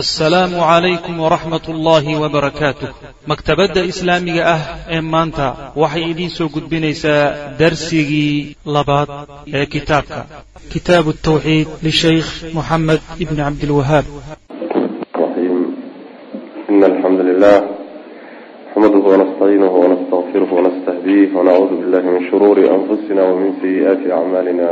asalaamu calaykum waraxmat ullaahi wabarakaatuh maktabadda islaamiga ah ee maanta waxay idiin soo gudbinaysaa darsigii labaad ee kitaabka. Kitaabu altawxiid lishaykh moxamed ibni cabdilwahaab ina alxamdu lilah naxmaduhu wanastaciinuhu wanastaqfiruhu wanastahdiih wanacuudu billahi min shuruuri anfusina wamin sayi'aati acmaalina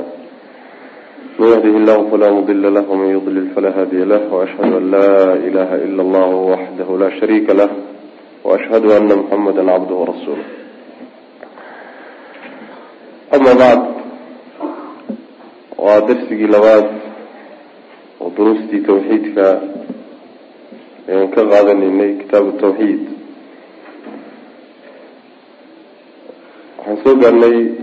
من يهده الله فلا مضل له ومن يضلل فلا هادي له وأشهد أن لا إله إلا الله وحده لا شريك له وأشهد أن محمدا عبده ورسوله أما بعد ودرسي لباد ودروستي توحيدك يعني كغادا إني كتاب التوحيد حنسوق أني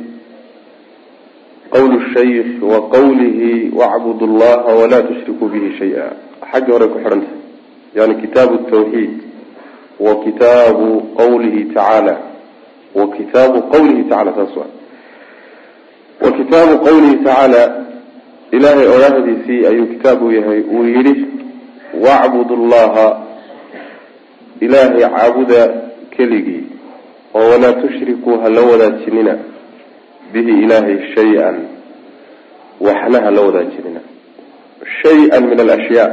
gaarnay qawl shaykh wa qawlihi wacbud llaha walaa tushrikuu bihi shay-a xaggii hore ku xidhan tahay yani kitaabu tawxiid wa kitaabu qawlihi tacaala wa kitaabu qawlihi tacala saas wa wa kitaabu qawlihi tacaala ilaahay oraahdiisii ayuu kitaab u yahay uu yidhi wacbud llaha ilaahay caabuda keligii oo walaa tushrikuu hala wadaajinina bihi ilaahay shay-an waxna hala wadaajinina shay-an min alashyaa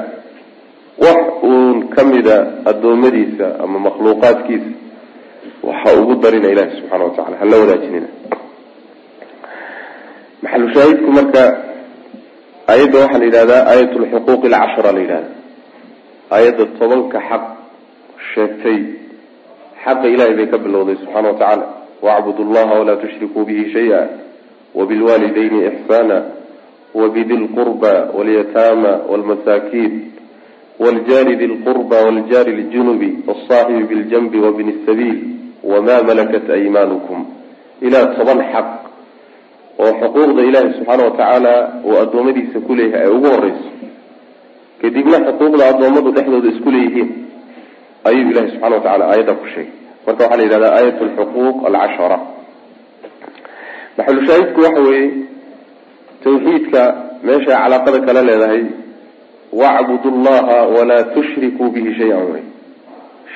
wax uun kamida addoommadiisa ama makhluuqaadkiisa waxa ugu darina ilahi subxaana watacala hala wadaajinina maxalu shaahidku marka ayadda waxaa la yidhahdaa aayat lxuquuqi alcashra la yidhahda aayadda tobanka xaq sheegtay xaqa ilahay bay ka bilowday subxaana wa tacaala wacbud llaha walaa tushrikuu bihi shaya wabilwaalidayni ixsaana wabidi lqurba walyataama walmasaakiin wljaari di lqurba wljaari ljunubi wsaaxibi biljanbi wabni sabiil wama malakat aymaanukum ilaa toban xaq oo xuquuqda ilaahi subxaana wa tacaala uu addoommadiisa ku leeyahay ay ugu horeyso kadibna xuquuqda addoommadu dhexdooda isku leeyihiin ayuu ilahi subxana wa aayadda ku sheegay marka waxaa la yidhahdaa aayat lxuquuq alcashara. Maxalushaahidku waxa weeye tawxiidka meeshay calaaqada kala leedahay wacbud llaha walaa tushrikuu bihi shay-an wey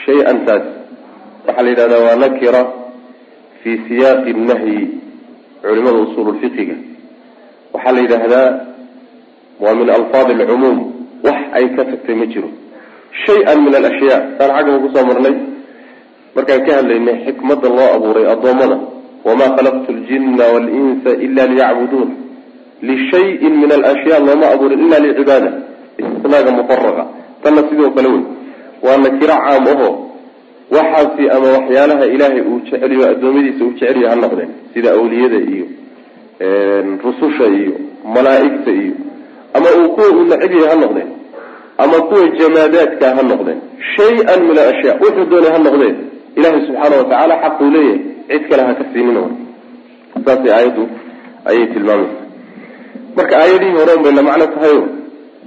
shay-an taas waxaa la yidhahdaa waa nakira fi siyaaqi nahyi culimada usuululfiqiga waxaa la yidhaahdaa waa min alfaadi alcumuum wax ay ka tagtay ma jiro. Shay-an min alashyaa saan xaggan ku soo marnay markaan ka hadlaynay xikmadda loo abuuray addoommada wamaa khalaqtu ljina waalinsa ila liyacbuduun. Lishayin min alashyaa looma abuurin ila licibaada istisnaaga mufaraqa tanna sidoo kale wey waa nakiro caam aho waxaasi ama waxyaalaha ilaahay uu jeceliyo addoommadiisa uu jeceliyo ha noqdeen. Sida awliyada iyo rususha iyo malaa'igta iyo ama uu kuwa uu yahay ha noqdeen ama kuwa jamaadaadka ha noqdeen. Shay-an min alashyaa wuxuu doonay ha noqdeen ilahay subxaana watacaala xaquu leeyahay. Cid kale ha ka siinin saasay aayaddu ayay tilmaamaysa marka aayadihii hore bay la macno tahayo.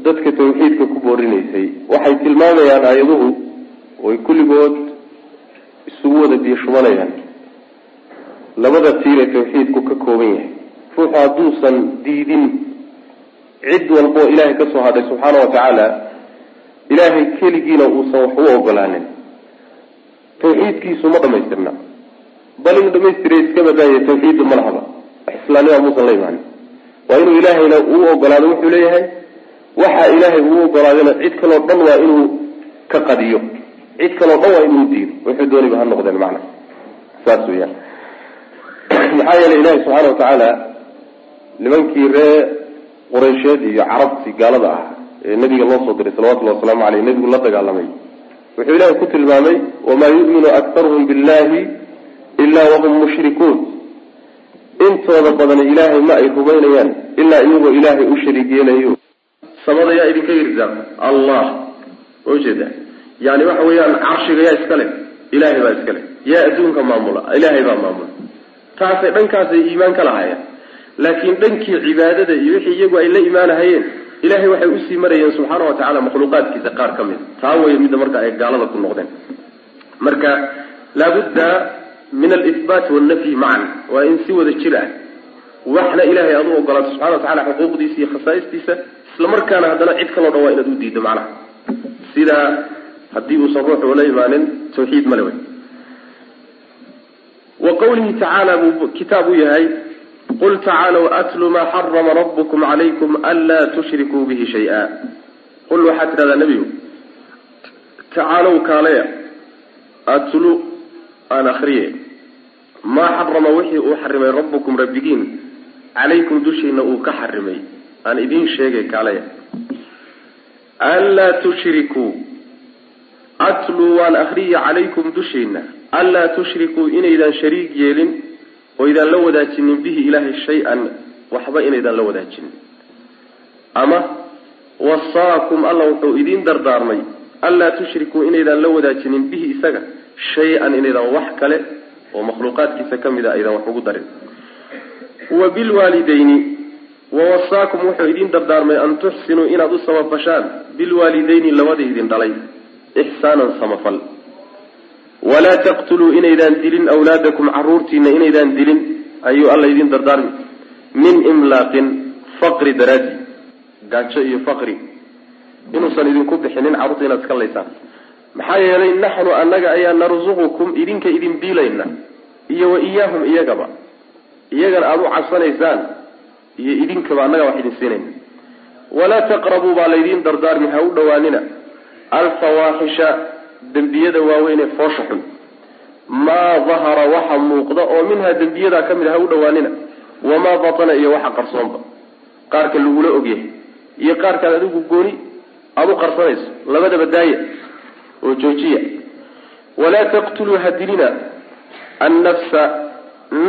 Dadka tawxiidka ku boorinaysay waxay tilmaamayaan aayaduhu oy kulligood isugu wada biyo shubanayaan labada tiiree tawxiidku ka kooban yahay. Ruuxu hadduusan diidin cid walboo ilaahay ka soo hadhay subxaana wa tacaala ilaahay keligiina uusan wax u ogolaanin tawxiidkiisu ma dhamaystirna bal inuu dhamaystira iska badaaya tawxiiddu ma lahaba. Islaanima muusan la imaanin. Waa inuu ilaahayna uu ogolaado wuxuu leeyahay waxa ilaahay uu ogolaadayna cid kaloo dhan waa inuu ka qadiyo. Cid kaloo dhan waa inuu diido. Wuxuu dooniba ha noqdeen macna. Saas weyaan maxaa yeelay ilahi subxaana wa tacaala nimankii ree quraysheed iyo carabtii gaalada ah ee nabiga loo soo diray salawatullahi wasalaamu aleyh nebigu la dagaalamay wuxuu ilahi ku tilmaamay wamaa yu'minu aktaruhum billahi ilaa wahum mushrikuun. Intooda badani ilaahay ma ay rumaynayaan ilaa iyagoo ilaahay u shariig yeelayo samada yaa idinka irsaaq allah. Ujeeda yani waxa weeyaan carshiga yaa iska leh ilaahay baa iska leh. Yaa adduunka maamula ilaahay baa maamula. Taasay dhankaasay iimaan ka lahayaan laakiin dhankii cibaadada iyo wixii iyagu ay la imaanahayeen ilahay waxay u sii marayeen subxaana wa tacala makhluuqaadkiisa qaar ka mid. Taa wey midda marka ay gaalada ku noqdeen. Marka laabudda min alihbaati wannafyi macan waa in si wada jir ah waxna ilahay aad u ogolaato subxana wa tacala xuquuqdiisa iyo khasaa'istiisa isla markaana haddana cid kaloo dhan waa inaad u diiddo macnaha. Sidaa haddii uusan ruuxu ula imaanin tawxiid male wey. Wa qawlihi tacaala buu kitaab u yahay qul tacaalow atlu maa xarama rabbukum calaykum anlaa tushrikuu bihi shay-a qul waxaad tidhahdaa nebigu tacaalow kaalaya atlu aan akriye maa xarama wixii uu xarimay rabbukum rabbigiin calaykum dushiina uu ka xarimay aan idiin sheegay kaalaya anlaa tushrikuu atluu waan akriya calaykum dushiina anlaa tushrikuu inaydaan shariig yeelin oo idaan la wadaajinin bihi ilaahay shay-an waxba inaydaan la wadaajinin ama wasaakum alla wuxuu idiin dardaarmay anlaa tushrikuu inaydaan la wadaajinin bihi isaga shay-an inaydaan wax kale oo makhluuqaadkiisa ka mid a aydaan wax ugu darin. Wa bilwaalidayni wawasaakum wuxuu idiin dardaarmay an tuxsinuu inaad u samafashaan bilwaalidayni labadii idin dhalay ixsaanan samafal walaa taqtuluu inaydaan dilin awlaadakum caruurtiina inaydaan dilin ayuu alla idiin dardaarmi. Min imlaaqin faqri daraadi gaajo iyo faqri. Inuusan idinku bixinin carruurta inaad iska laysaan. Maxaa yeelay naxnu annaga ayaa narsuqukum idinka idin biilayna iyo wa iyaahum iyagaba. Iyagana aada u cabsanaysaan iyo idinkaba annaga wax idin siinayna walaa taqrabuu baa laydiin dardaarmi ha u dhowaanina. Alfawaaxisha dembiyada waaweyn ee foosha xun. Maa dahara waxa muuqda oo minhaa dembiyadaa ka mid a ha u dhowaanina. Wamaa batana iyo waxa qarsoonba. Qaarka lagula ogyahay. Iyo qaarkaad adigu gooni aada u qarsanayso. Labadaba daaya oo joojiya. Walaa taqtuluu ha dilina annafsa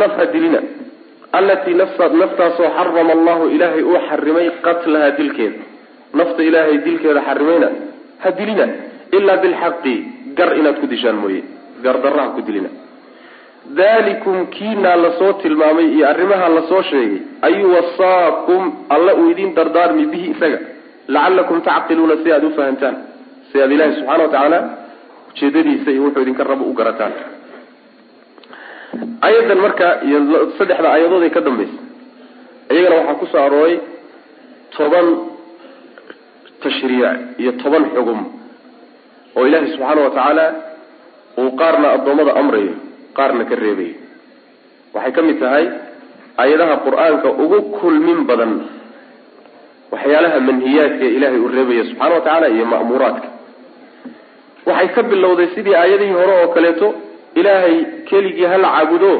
naf ha dilina allatii naftaasoo xarama allahu ilaahay uu xarimay qatlaha dilkeeda. Nafta ilaahay dilkeeda xarimayna ha dilina ilaa bilxaqi gar inaad ku dishaan mooye gardarra ha ku dilina dalikum kiinaa la soo tilmaamay iyo arrimaha la soo sheegay ayuu wasaakum alla uu idiin dardaarmi bihi isaga lacalakum tacqiluuna si aada u fahantaan si aad ilaahi subxana wa tacaala ujeedadiisa iyo wuxuu idinka rabo u garataan ayadan marka saddexda aayadood ee ka dambaysa iyagana waxaa ku soo arooray toban tashriic iyo toban xugum oo ilaahi subxaana wa tacaala uu qaarna addoommada amrayo qaarna ka reebayo waxay ka mid tahay ayadaha qur'aanka ugu kulmin badan waxyaalaha manhiyaadka ee ilaahay uu reebaya subxana wa tacaala iyo ma'muuraadka. Waxay ka bilowday sidii aayadihii hore oo kaleeto ilaahay keligii hala caabudo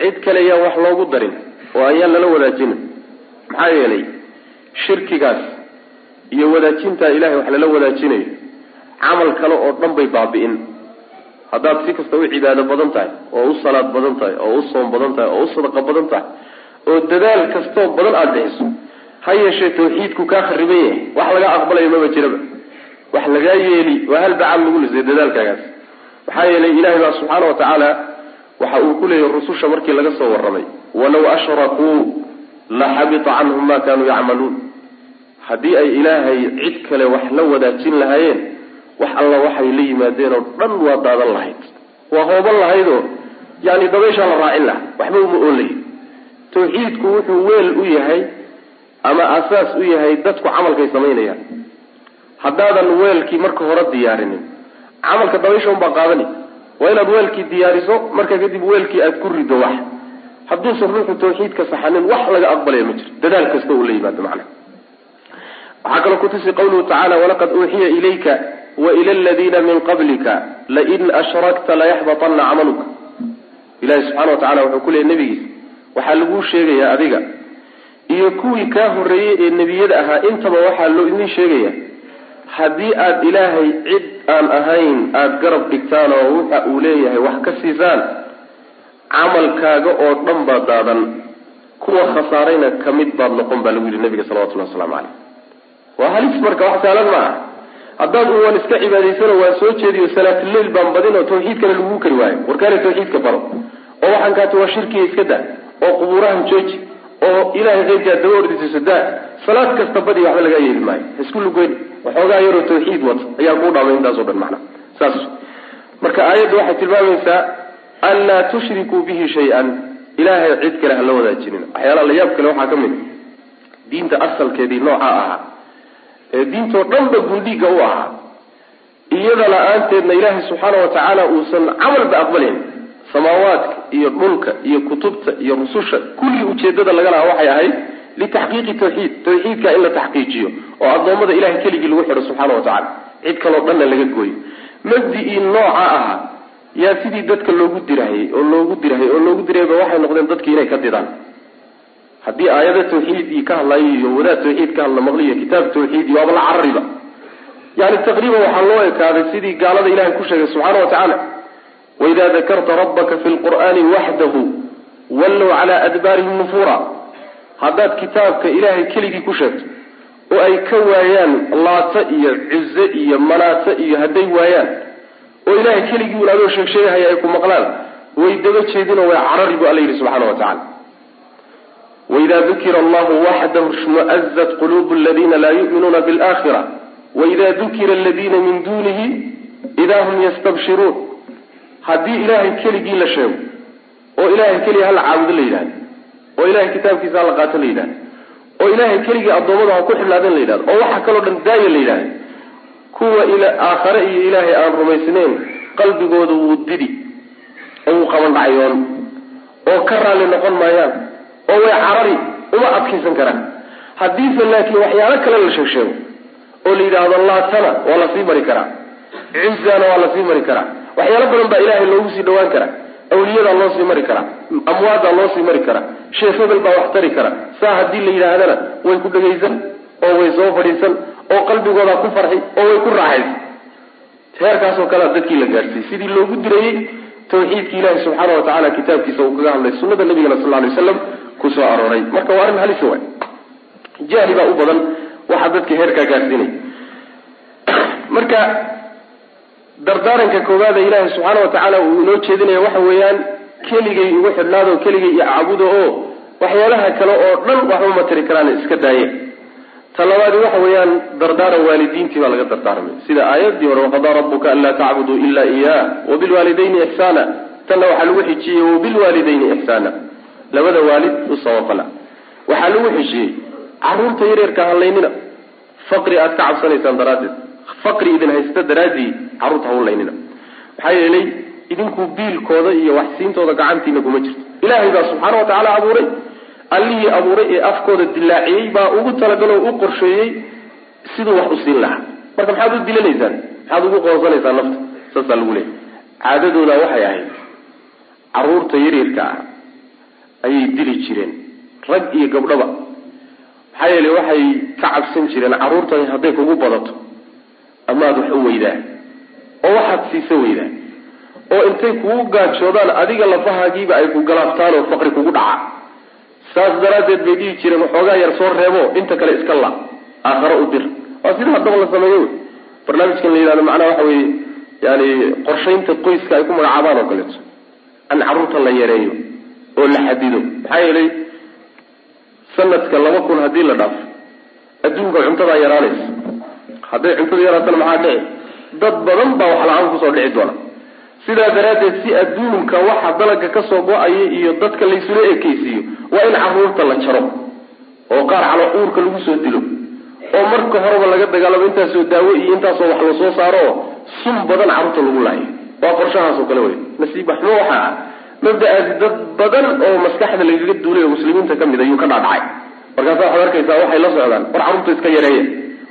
cid kale yaan wax loogu darin oo ayaan lala wadaajinin maxaa yeelay shirkigaas iyo wadaajintaa ilahay wax lala wadaajinayo camal kale oo dhan bay baabi'in. Haddaad si kasta u cibaado badan tahay oo u salaad badan tahay oo u soom badan tahay oo u sadaqa badan tahay oo dadaal kastoo badan aada bixiso ha yeeshee tawxiidku kaa khariban yahay. Wax laga aqbalayo maba jiraba. Wax lagaa yeeli waa hal lagu lisay dadaalkaagaas. Maxaa yeelay ilahay baa subxaana wa tacaala waxa uu ku leeyahy rususha markii laga soo warramay. Walaw ashrakuu la xabita canhum ma kanuu yacmaluun. Haddii ay ilaahay cid kale wax la wadaajin lahaayeen wax alla waxay la yimaadeen oo dhan waa daadan lahayd. Waa hooban lahaydoo yani dabayshaa la raacin laha waxba uma oolay tawxiidku wuxuu weel u yahay ama asaas u yahay dadku camalkay samaynayaan. Haddaadan weelkii marka hore diyaarinin camalka dabaysha unbaa qaadani. Waa inaad weelkii diyaariso marka kadib weelkii aad ku rido wax. Hadduusan ruuxu tawxiidka saxanin wax laga aqbalaya ma jiro dadaal kasta uu la yimaado macnaha waxaa kaloo kutusi qawluhu tacala walaqad uuxiya ilayka waila aladiina min qablika lain ashrakta layaxbaطana camaluka ilahi subxana wa tacala wuxuu ku leeyay nebigiis waxaa laguu sheegayaa adiga iyo kuwii kaa horreeyey ee nebiyada ahaa intaba waxaa loo idin sheegaya haddii aada ilaahay cid aan ahayn aada garab dhigtaan oo waxa uu leeyahay wax ka siisaan camalkaaga oo dhan baa daadan kuwa khasaarayna ka mid baad noqon baa lagu yihi nabiga salawatullahi waslamu caleyh waa halis marka wax ma aha haddaad u waan iska cibaadaysano waan soo jeediyo salaatuleil baan badin oo tawxiidkana laguu kari waayo. Warkaana tawxiidka baro. Oo waxaan kaata waa shirkiga iska daa oo qubuurahan jooji oo ilahay keyrkaa daba ordisayso daa. Salaad kasta badi waxba lagaa yeeli maayo. Isku lugoyn waxoogaa yaroo tawxiid wata ayaa kuu dhaamay intaasoo dhan macnaha saas. Marka aayaddu waxay tilmaamaysaa an laa tushrikuu bihi shay-an. Ilaahay cid kale hala wadaajinin. Waxyaalaha layaab kale waxaa ka mid. Diinta asalkeedii nooca ahaa ee diintoo dhanba gundhiga u ahaa. Iyada la'aanteedna ilaahay subxaana wa tacaala uusan camalba aqbalayn samaawaadka iyo dhulka iyo kutubta iyo rususha kulli ujeedada laga lahaa waxay ahayd litaxqiiqi tawxiid tawxiidka in la taxqiijiyo oo addoommada ilahay keligii lagu xidho subxaana wa tacala cid kaloo dhanna laga gooyo. Mabdi-ii nooca ahaa yaa sidii dadka loogu dirahayey oo loogu dirahayy oo loogu dirahayba waxay noqdeen dadki inay ka didaan haddii aayada tawxiid iyo ka hadlayo iyo wadaad tawxiid ka hadla maqliyo kitaab tawxiid iyo waaba la carariba yani taqriiban waxaa loo ekaaday sidii gaalada ilahay ku sheegay subxaana wa tacaala waidaa dakarta rabbaka fi lqur'aani waxdahu wallow calaa adbaarihim nufuura. Haddaad kitaabka ilaahay keligii ku sheegto oo ay ka waayaan laata iyo cuze iyo manaata iyo hadday waayaan oo ilahay keligii un adoo sheegsheegahaya ay ku maqlaan way daba jeedinoo way carari bu alla yidhi subxaana wa tacala waida dukira allahu waxdahu shmuazat qulubu aladiina laa yu'minuuna bilakhira waida dukira aladiina min dunihi idaa hum yastabshiruun haddii ilaahay keligii la sheego oo ilahay keliga hala caabudo la yidhahdo oo ilahay kitaabkiisa hala qaato la yidhahdo oo ilahay keligii addoommada ha ku xidhnaadeen la yidhahdo oo waxa kaloo dhan daaya la yidhahdo kuwa aakhare iyo ilaahay aan rumaysnayn qalbigooda wuu didi oo wuu qaban dhacyoon oo ka raalli noqon maayaan oo way carari uma adkaysan karaan. Haddiise laakiin waxyaalo kale la sheeg sheego oo la yidhaahdo laatana waa la sii mari karaa. Cizana waa la sii mari karaa. Waxyaalo badan baa ilaahay loogu sii dhawaan karaa. Awliyadaa loo sii mari karaa. Amwaadaa loo sii mari karaa. Sheekh hebel baa wax tari kara saa haddii la yidhaahdana way ku dhagaysan oo way soo fadhiisan oo qalbigoodaa ku farxi oo way ku raaxaysan heerkaasoo kalea dadkii la gaadhsiiyey sidii loogu dirayey tawxiidki ilaahi subxaana wa tacala kitaabkiisa uu kaga hadlay sunada nabigana sal lay waslam ku soo arooray. Marka waa arrin halisa waay. Jahli baa u badan. Waxaa dadka heerkaa gaadhsiinaya marka dardaaranka koowaada ilaahi subxaana wa tacaala uu inoo jeedinaya waxa weeyaan keligay ugu xidhnaado keligay iyo caabudo oo waxyaalaha kale oo dhan waxba ma karaan iska daaye. Ta labaadi waxa weeyaan dardaaran waalidiintii baa laga dardaarmay. Sida aayadii hore waqadaa rabuka anlaa tacbuduu ila iyaa wabilwaalidayni ixsaana tanna waxaa lagu xijiyey wabilwaalidayni ixsaana labada waalid u samafala waxaa lagu xijiyey carruurta yareerka halaynina faqri aad ka cabsanaysaan daraaddeed. Faqri idin haysta daraaddii carruurta hawlaynina maxaa yeelay idinku biilkooda iyo waxsiintooda gacantiina kuma jirto. Ilaahay baa subxaana wa tacaala abuuray. Allihii abuuray ee afkooda dilaaciyey baa ugu talagaloo u qorsheeyey siduu wax u siin lahaa. Marka maxaad u dilanaysaan? Maxaad ugu qoonsanaysaan nafta? Saasaa lagu leeyay caadadooda waxay ahayd carruurta yaryarka ah ayay dili jireen. Rag iyo gabdhaba. Maxaa yeele waxay ka cabsan jireen carruurtan hadday kugu badato amaad wax u weydaa oo waxaad siisa weydaa oo intay kugu gaajoodaan adiga lafahaagiiba ay ku galaaftaan oo faqri kugu dhaca. Saas daraaddeed bay dhihi jireen waxoogaa yar soo reebo inta kale iska la aakharo u dir. Waa sida haddaba la sameeyo wey. Barnaamijkan la yidhahdo macnaha waxa weeye yani qorshaynta qoyska ay ku magacaabaan oo kaleeto. An carruurta la yareeyo oo la xadido maxaa yeelay sanadka laba kun haddii la dhaafo adduunka cuntadaa yaraanaysa hadday cuntada yaraatana maxaa dhici? Dad badan baa wax la'aan ku soo dhici doona. Sidaa daraaddeed si adduunka waxa dalaga ka soo go'aya iyo dadka laysula ekeysiiyo waa in carruurta la jaro oo qaar calo uurka lagu soo dilo oo marka horeba laga dagaalamo intaasoo daawo iyo intaasoo wax la soo saaro oo sun badan carruurta lagu laayo. Waa qorshahaas oo kale wey nasiib waxmo waxa ah mabda-aasi dad badan oo maskaxda lagaga duulay oo muslimiinta ka mid ayuu ka dhaadhacay. Markaasa waxaad arkaysaa waxay la socdaan. War carruurta iska yareeya.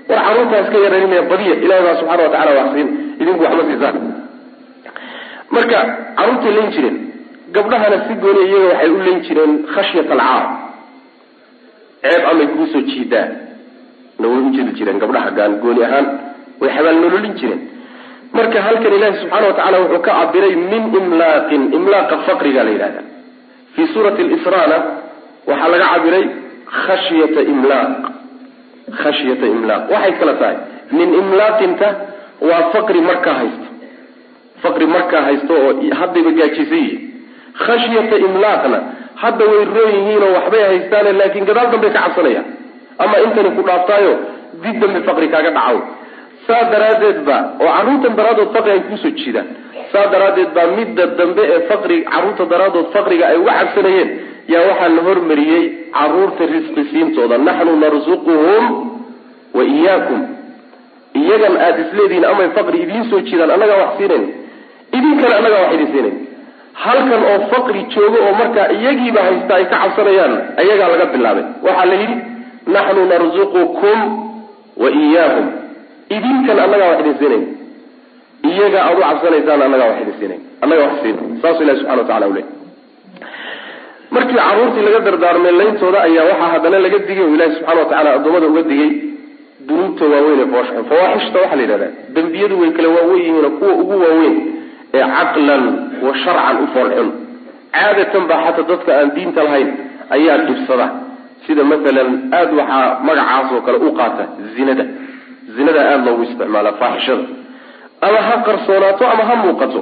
War carruurtaa iska yareynaya badiya. Ilahi baa subxana wa tacala waxsiin idinku waxma siisaan. Marka carruurtay layn jireen. Gabdhahana si gooni iyaga waxay u layn jireen khashyat alcaar ceeb amay kuusoo jiidaan. Na way jireen gabdhaha gaan gooni ahaan. Way xabaal nololin jireen marka halkan ilaahi subxaana wa tacala wuxuu ka cabiray min imlaaqin imlaaqa faqriga la yidhahda fii suurati lisrana waxaa laga cabiray khashyata imlaaq. Khashyata imlaaq. Waxay kala tahay min imlaaqinta waa faqri markaa haysto. Faqri markaa haysto oo haddayba gaajaysan yihiin. Khashyata imlaaqna hadda way roon yihiinoo waxbay haystaane laakiin gadaal dambay ka cabsanayaan ama intani ku dhaaftaayo dib dambe faqri kaaga dhacaw saa daraaddeed ba oo carruurtan daraadood faqri ay ku soo jiidaan. Saa daraaddeed baa midda dambe ee faqri carruurta daraadood faqriga ay uga cabsanayeen yaa waxaa la hormariyey carruurta risqi siintooda. Naxnu narsuquhum wa iyaakum. Iyagan aada isleedihiin amay faqri idiin soo jiidaan annagaa wax siinayn? Idinkana annagaa wax idin siinayn? Halkan oo faqri joogo oo markaa iyagiiba haysta ay ka cabsanayaan ayagaa laga bilaabay. Waxaa la yidhi naxnu narzuqukum wa iyaahum idinkan annagaa wax idin siinayn iyaga aada u cabsanaysaan annagaa wax idin siinayn annagaa wax siina saasuu ilahi subxana wa tacala u leey markii carruurtii laga dardaarmay layntooda ayaa waxaa haddana laga digay oo ilahi subxana wa tacala addoommada uga digay dunuubta waaweyn ee fooshxun fawaaxishta waxaa la yidhahdaa dembiyadu way kala waawen yihiin kuwa ugu waaweyn ee caqlan wa sharcan u foolxun. Caadatan baa xataa dadka aan diinta lahayn ayaa dhibsada. Sida masalan aada waxaa magacaas oo kale u qaata zinada zinada aada loogu isticmaala faaxishada. Ama ha qarsoonaato ama ha muuqato.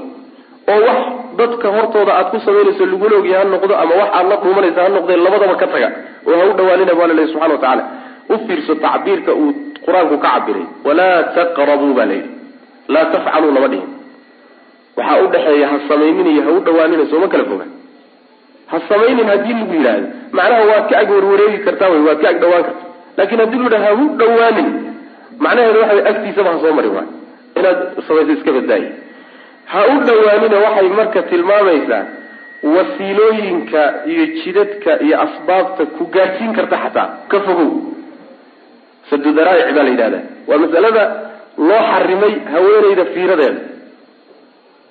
Oo wax dadka hortooda aad ku samaynayso lagula ogya ha noqdo ama wax aad la dhuumanaysa ha noqdee labadaba ka taga. Oo ha u dhawaanina baa lalehy subxana wa tacaala. U fiirso tacbiirka uu qur'aanku ka cabiray walaa taqrabuu baa layidhi laa tafcaluu lama dhihin. Waxaa udhexeeya ha samaynin iyo ha u dhawaanina sooma kala foga. Ha samaynin haddii lagu yidhaahdo. Macnaha waad ka ag warwareegi kartaa wy waad ka ag dhawaan karta laakin haddii lu yidhahdo ha u dhawaanin macnaheedu waxa agtiisaba ha soo marin waay. Inaad samayso iska badaayi ha u dhawaanina waxay marka tilmaamaysaa wasiilooyinka iyo jidadka iyo asbaabta ku gaadhsiin karta xataa. Ka fogow. Sadudaraa'ic baa la yidhahda waa masalada loo xarimay haweenayda fiiradeeda.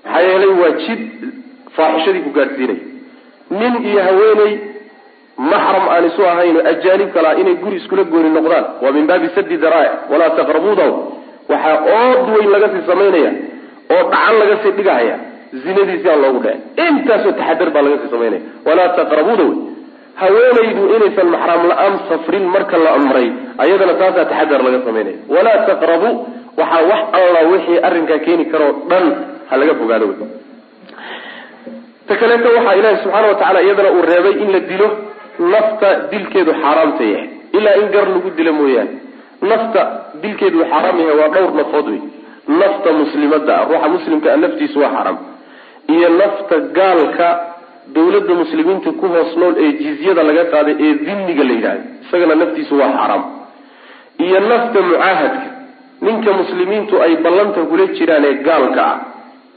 Maxaa yeelay waa jid faaxishadii ku gaadhsiinay nin iyo haweeney maxram aan isu ahayn oo ajaanib kalaa inay guri iskula gooni noqdaan waa min baabi sadi daraa'ic walaa taqrabuudaw waxaa ood weyn laga sii samaynaya oo dhacan laga sii dhigahaya zinadiisi aan loogu dhece intaasoo taxadar baa laga sii samaynaya walaa taqrabuuda haweenaydu inaysan maxraam la'aan safrin marka la amray ayadana taasaa taxadar laga samaynaya walaa taqrabu waxaa wax alla wixii arrinkaa keeni karoo dhan ha laga fogaado ta kaleeto waxaa ilaahi subxaana wa tacala iyadana uu reebay in la dilo nafta dilkeedu xaaraamta yahay. Ilaa in gar lagu dilo mooyaane. Nafta dilkeedu uu xaaraam yahay waa dhowr nafood wey nafta muslimada ah ruuxa muslimka ah naftiisu waa xaaraam iyo nafta gaalka dawladda muslimiinta ku hoos nool ee jizyada laga qaaday ee dimmiga la yidhahdo isagana naftiisu waa xaaraam iyo nafta mucaahadka. Ninka muslimiintu ay ballanta kula jiraan ee gaalka ah.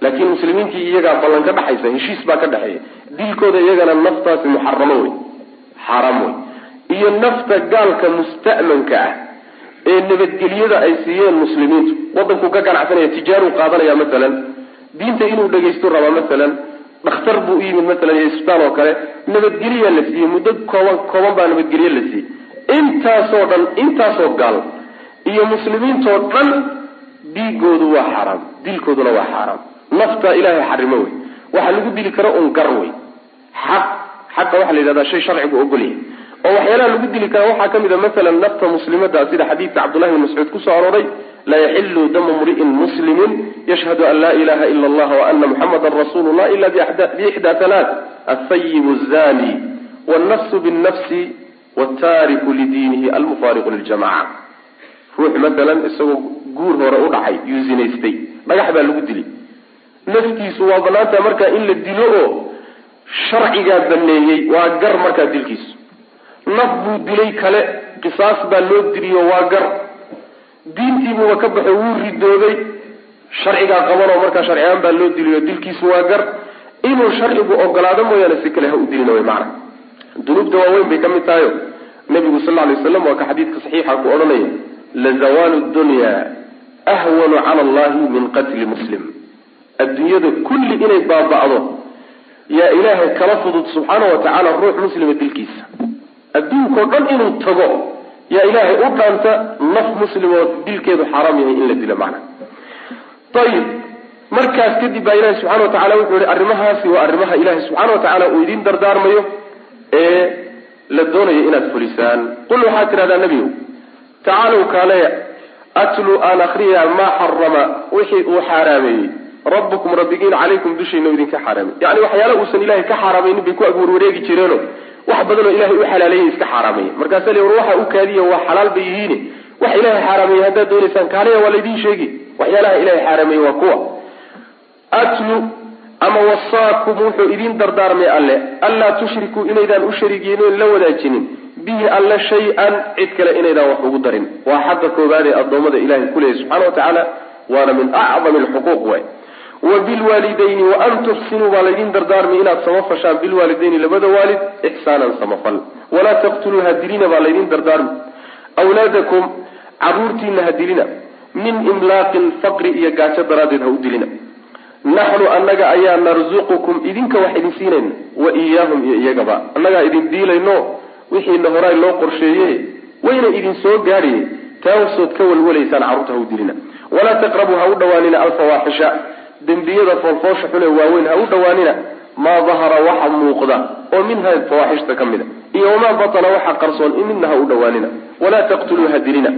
Laakiin muslimiintii iyagaa ballan ka dhexaysa heshiis baa ka dhexeeya dilkooda iyagana naftaasi muxaramo wey xaaraam wey iyo nafta gaalka musta'manka ah ee nabadgelyada ay siiyeen muslimiintu. Waddankuu ka ganacsanaya tijaaruu qaadanaya masalan diinta inuu dhagaysto rabaa masalan dhakhtar buu u yimid masalan iyo isbitaal oo kale nabadgelyaa la siiyey muddo kooban kooban baa nabadgelye la siiyey. Intaasoo dhan intaasoo gaal iyo muslimiintoo dhan dhiigoodu waa xaaraam dilkooduna waa xaaraam nafta ilaahay xarimo wey waxa lagu dili karo un gar wey xaq xaqa waxaa la yidhahdaa shay sharcigu ogolyahay. Oo waxyaalaha lagu dili kara waxaa ka mid a masalan nafta muslimada sida xadiidka cabdullahi bin mascuud ku soo arooray laa yaxilu damu mri'in muslimin yashhadu an laa ilaha ila allah wa ana muxamadan rasuulu llah ila biixda halaat alhayibu zani wannafsu binnafsi wataariku lidiinihi almufaariqu liljamaca ruux masalan isagoo guur hore u dhacay yuu zinaystay dhagax baa lagu dili naftiisu waa banaantaha markaa in la dilo oo sharcigaa baneeyey waa gar markaa dilkiisu naf buu dilay kale qisaas baa loo diliyo waa gar. Diintiibuuba ka baxo wuu ridoobay. Sharcigaa qabanoo markaa sharcigaan baa loo diliyo dilkiisu waa gar. Inuu sharcigu ogolaado mooyaane si kale ha u dilina wy macana dunuubta waaweyn bay ka mid tahayo. Nabigu sal ly waslam waa ka xadiidka saxiixa ku odhanaya lazawaalu dunya ahwanu cala allahi min qatli muslim. Adduunyada kulli inay baaba'do yaa ilaahay kala fudud subxaana wa tacaala ruux muslima dilkiisa. Adduunkao dhan inuu tago yaa ilaahay u dhaanta naf muslimoo dilkeedu xaaraam yahay in la dilo macna. Ayib markaas kadib baa ilahi subxana wa tacala wuxuu yihi arrimahaasi waa arrimaha ilahi subxaana wa tacaala uu idiin dardaarmayo ee la doonayo inaad fulisaan. Qul waxaad tidhahdaa nebigow tacaalow kaaleya atlu aan akriyaa maa xarama wixii uu xaaraameeyey rabbukum rabbigiin calaykum dushiina idinka xaaraamay yani waxyaala uusan ilahay ka xaaraamaynin bay ku agwarwareegi jireeno. Wax badanoo ilahay u xalaaleeyay iska xaaraameeye markaasa war waxa u kaadiya waa xalaal bay yihiin. Wax ilahay xaaraameeye haddaad doonaysaan kaaleya waa laydin sheegi waxyaalaha ilahay xaaraameeye waa kuwa. Atlu ama wasaakum wuxuu idiin dardaarmay alle. Anlaa tushrikuu inaydaan u shariigyenin la wadaajinin. Bihi alle shay-an cid kale inaydaan wax ugu darin. Waa xaqa koobaad ee addoommada ilahay kuleeyahy subxana wa tacaala waana min acdami alxuquuq waay wa bilwaalidayni wa an tuxsinuu baa laydin dardaarmay inaad samafashaan bilwaalidayni labada waalid ixsaanan samafal walaa taqtuluu hadilina baa laydin dardaarmi awlaadakum caruurtiina hadilina min imlaaqin faqri iyo gaajo daraaddeed ha u dilina naxnu annaga ayaa narzuqukum idinka wax idin siinayna wa iyaahum iyo iyagaba annagaa idin diilayno wixiina horay loo qorsheeye wayna idin soo gaadhiye taasood ka walwalaysaan carruurta ha u dilina walaa taqrabuu ha u dhawaanina alfawaaxisha dembiyada foolfoosha xune waaweyn ha u dhawaanina maa dahara waxa muuqda oo minha fawaaxishta ka mida iyo wamaa batana waxa qarsoon midna ha u dhawaanina walaa taqtuluu ha dilina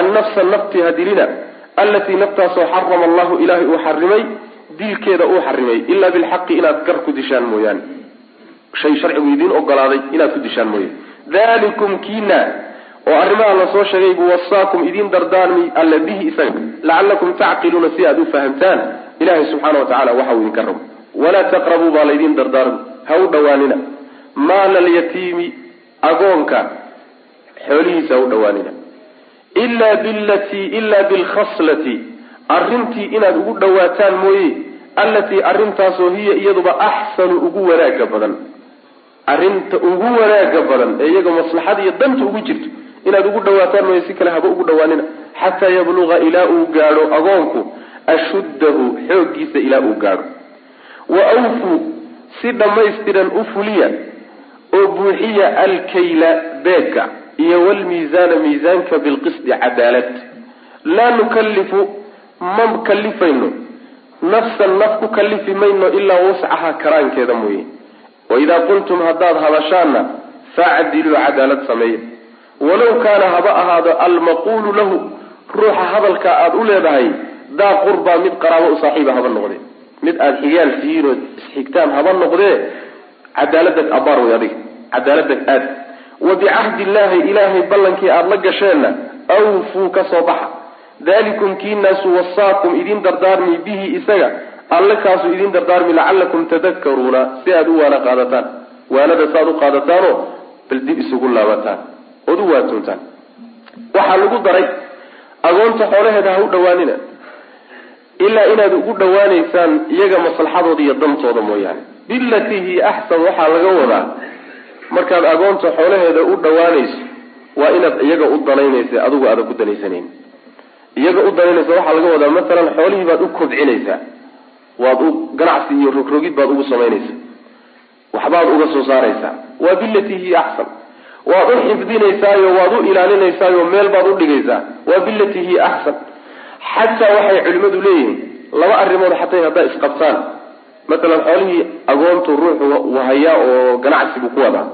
annafsa nafti ha dilina allatii naftaasoo xarama allahu ilaahay uu xarimay dilkeeda uu xarimay ilaa bilxaqi inaad gar ku dishaan mooyaane. Shay sharcigu idiin ogolaaday inaad ku dishaan mooye dalikum kiina oo arrimaha la soo sheegay wasaakum idiin dardaarmi alla bihi isaga. Lacalakum tacqiluuna si aad u fahamtaan ilahay subxaana wa tacala waxa uu idinka rabo. Walaa taqrabuu baa laydiin dardaarmi. Ha u dhawaanina. Maala alyatiimi agoonka xoolihiisa ha u dhawaanina. Ila bilatii ila bilkhaslati arrintii inaad ugu dhawaataan mooye allatii arrintaasoo hiya iyaduba axsanu ugu wanaaga badan. Arrinta ugu wanaaga badan ee iyaga maslaxada iyo danta ugu jirto inaad ugu dhawaataan mooye si kale haba ugu dhawaanina. Xataa yabluqa ilaa uu gaadho agoonku ashuddahu xooggiisa ilaa uu gaadho. Wa awfuu si dhammaystiran u fuliya oo buuxiya alkayla beegka iyo walmiisaana miisaanka bilqisdi cadaalad. Laa nukallifu ma kalifayno nafsan naf ku kalifi mayno ilaa wascaha karaankeeda mooye. Waidaa qultum haddaad hadashaanna facdiluu cadaalad sameeya walow kaana haba ahaado almaquulu lahu ruuxa hadalka aada u leedahay daa qurbaa mid qaraabo u saaxiiba haba noqdee. Mid aada xigaal oo isxigtaan haba noqdee cadaaladdag abaar way adiga cadaaladdag aad. Wa bicahdi illaahi ilaahay ballankii aada la gasheenna awfuu ka soo baxa. Dalikum kiinaasu wasaakum idin dardaarmi bihi isaga alle kaasuu idin dardaarmi lacalakum tadakaruuna si aada u waana qaadataan. Waanada saaad u qaadataanoo bal dib isugu laabataan. Ood u waantoontaan waxaa lagu daray agoonta xoolaheeda ha u dhawaanina ilaa inaad ugu dhawaanaysaan iyaga maslaxadooda iyo dantooda mooyaane. Bilatii hiya axsan waxaa laga wadaa markaad agoonta xoolaheeda u dhawaanayso waa inaad iyaga u danaynaysa adigu aadan ku danaysanayn iyaga u danaynaysa waxaa laga wadaa masalan xoolihii baad u kobcinaysaa waad u ganacsi iyo rogrogid baad ugu samaynaysaa waxbaad uga soo saaraysaa waa bilatii hiya axsan waad u xifdinaysaayo waad u ilaalinaysaayo meel baad u dhigaysaa. Waa bilatii hiya axsan xataa waxay culimadu leeyihiin laba arrimood xataa haddaa isqabtaan. Masalan xoolihii agoontu ruuxu hayaa oo ganacsi buu ku wadaa.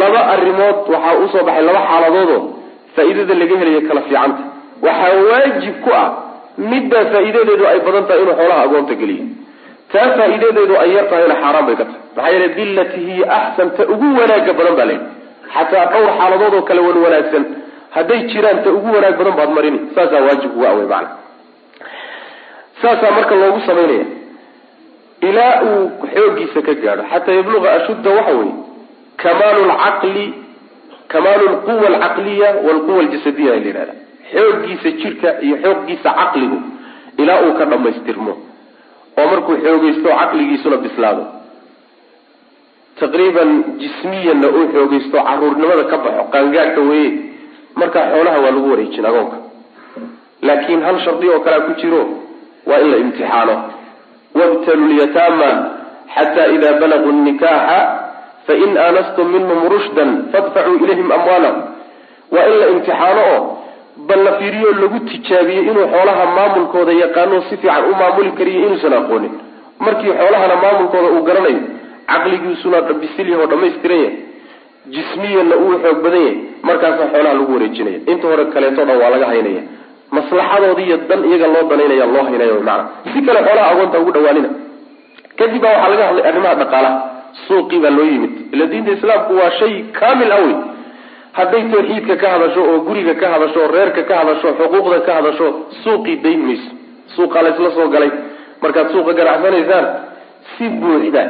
Laba arrimood waxaa u soo baxay laba xaaladoodoo faa-iidada laga helayo kala fiicanta. Waxaa waajib ku ah middaa faa-iidadeedu ay badan tahay inuu xoolaha agoonta geliyo. Taa faa-iidadeedu ay yar tahayna xaaraan bay ka tahay. Maxaa yeele billati hiya axsan ta ugu wanaaga badan baa leeyihi xataa dhowr xaaladood oo kale wan wanaagsan hadday jiraan ta ugu wanaag badan baad marini. Saasaa waajib uga awey macana saasaa marka loogu samaynaya ilaa uu xoogiisa ka gaadho. Xataa yabluqa ashudda waxa weye kamaalu lcaqli kamaalu lquwa alcaqliya walquwa aljasadiya la yihahda xooggiisa jirka iyo xooggiisa caqligu ilaa uu ka dhammaystirmo. Oo markuu xoogaysto caqligiisuna bislaado. Taqriiban jismiyanna uu xoogaysto caruurnimada ka baxo qaangaadhka weye markaa xoolaha waa lagu wareejin agoonka. Laakiin hal shardi oo kalea ku jiro waa in la imtixaano. Wabtalu lyataama xata ida balaguu nikaxa fain aanastum minhum rushdan fadfacuu ilayhim amwaalahum waa in la imtixaano oo bal la fiiriyo lagu tijaabiyey inuu xoolaha maamulkooda yaqaano si fiican u maamuli kariyo inuusan aqoonin markii xoolahana maamulkooda uu garanayo caqligiisuna bisil yaho dhamaystiran yahay jismiyanna uu xoog badan yahay markaasaa xoolaha lagu wareejinaya. Inta hore kaleeto dhan waa laga haynaya. Maslaxadoodii iyo dan iyaga loo danaynaya loo haynaya maana si kale xoolaha agoonta ugu dhawaanina. Kadib baa waxaa laga hadlay arrimaha dhaqaalaha. Suuqii baa loo yimid. Ila diinta islaamku waa shay kaamil awey hadday tawxiidka ka hadasho oo guriga ka hadasho oo reerka ka hadasho xuquuqda ka hadasho suuqii dayn mayso. Suuqaa laysla soo galay. Markaad suuqa ganacsanaysaan si buuxda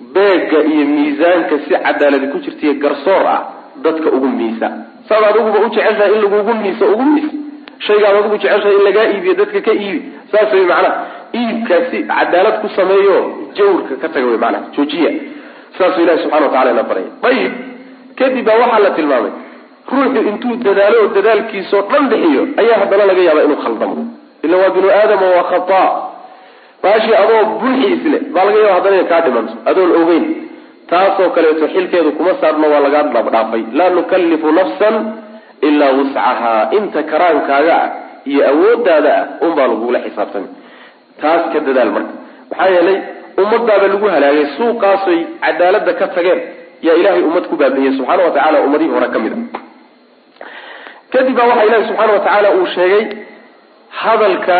beega iyo miisaanka si cadaaladi ku jirtaiyo garsoor ah dadka ugu miisa. Saad adiguba u jeceshahay in lagugu miiso ugu miis. Shaygaad adigu jeceshahay in lagaa iibiyo dadka ka iibi. Saas way macnaha iibkaasi cadaalad ku sameeyo jawrka ka taga wey macnaha joojiya. Saasuu ilahi subxana wa tacala ina baraya ayib kadib baa waxaa la tilmaamay ruuxu intuu dadaalo oo dadaalkiisao dhan bixiyo ayaa haddana laga yaabaa inuu khaldamo. Ila waa binu aadama waa khata baashii adoo bulxi isle baa laga yaaba haddana ina kaa dhimanto adoon ogeyn taasoo kaleeto xilkeedu kuma saarno waa lagaa dhaafdhaafay. Laa nukallifu nafsan ilaa wuscahaa inta karaankaaga ah iyo awoodaada ah unbaa lagugula xisaabtami. Taas ka dadaal marka. Maxaa yeelay ummadaaba lagu halaagay suuqaasoy cadaalada ka tageen yaa ilahay ummad ku baabiiyey subxaana wa tacala ummadihii hore ka mid a kadib baa waxaa ilahi subxaana wa tacaala uu sheegay hadalka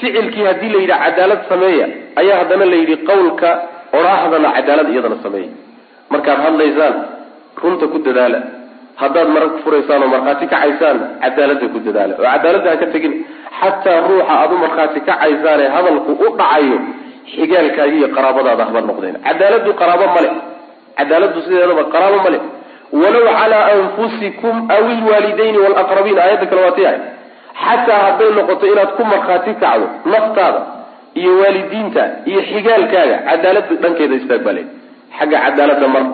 ficilkii haddii la yidhi cadaalad sameeya ayaa haddana la yidhi qawlka odhaahdana cadaalad iyadana sameeya. Markaad hadlaysaan runta ku dadaala. Haddaad marag furaysaan oo markhaati kacaysaan cadaalada ku dadaala. Oo cadaaladda ha ka tegin xataa ruuxa aad u markhaati kacaysaan ee hadalku u dhacayo xigaalkaaga iyo qaraabadaada haba noqdeen. Cadaaladu qaraabo male cadaaladu sideedaba qaraabo male walow calaa anfusikum aw ilwaalidayni walaqrabiin aayadda kale waati ahay xataa hadday noqoto inaad ku markhaati kacdo naftaada iyo waalidiinta iyo xigaalkaaga cadaalada dhankeeda istaag xagga cadaalada mar.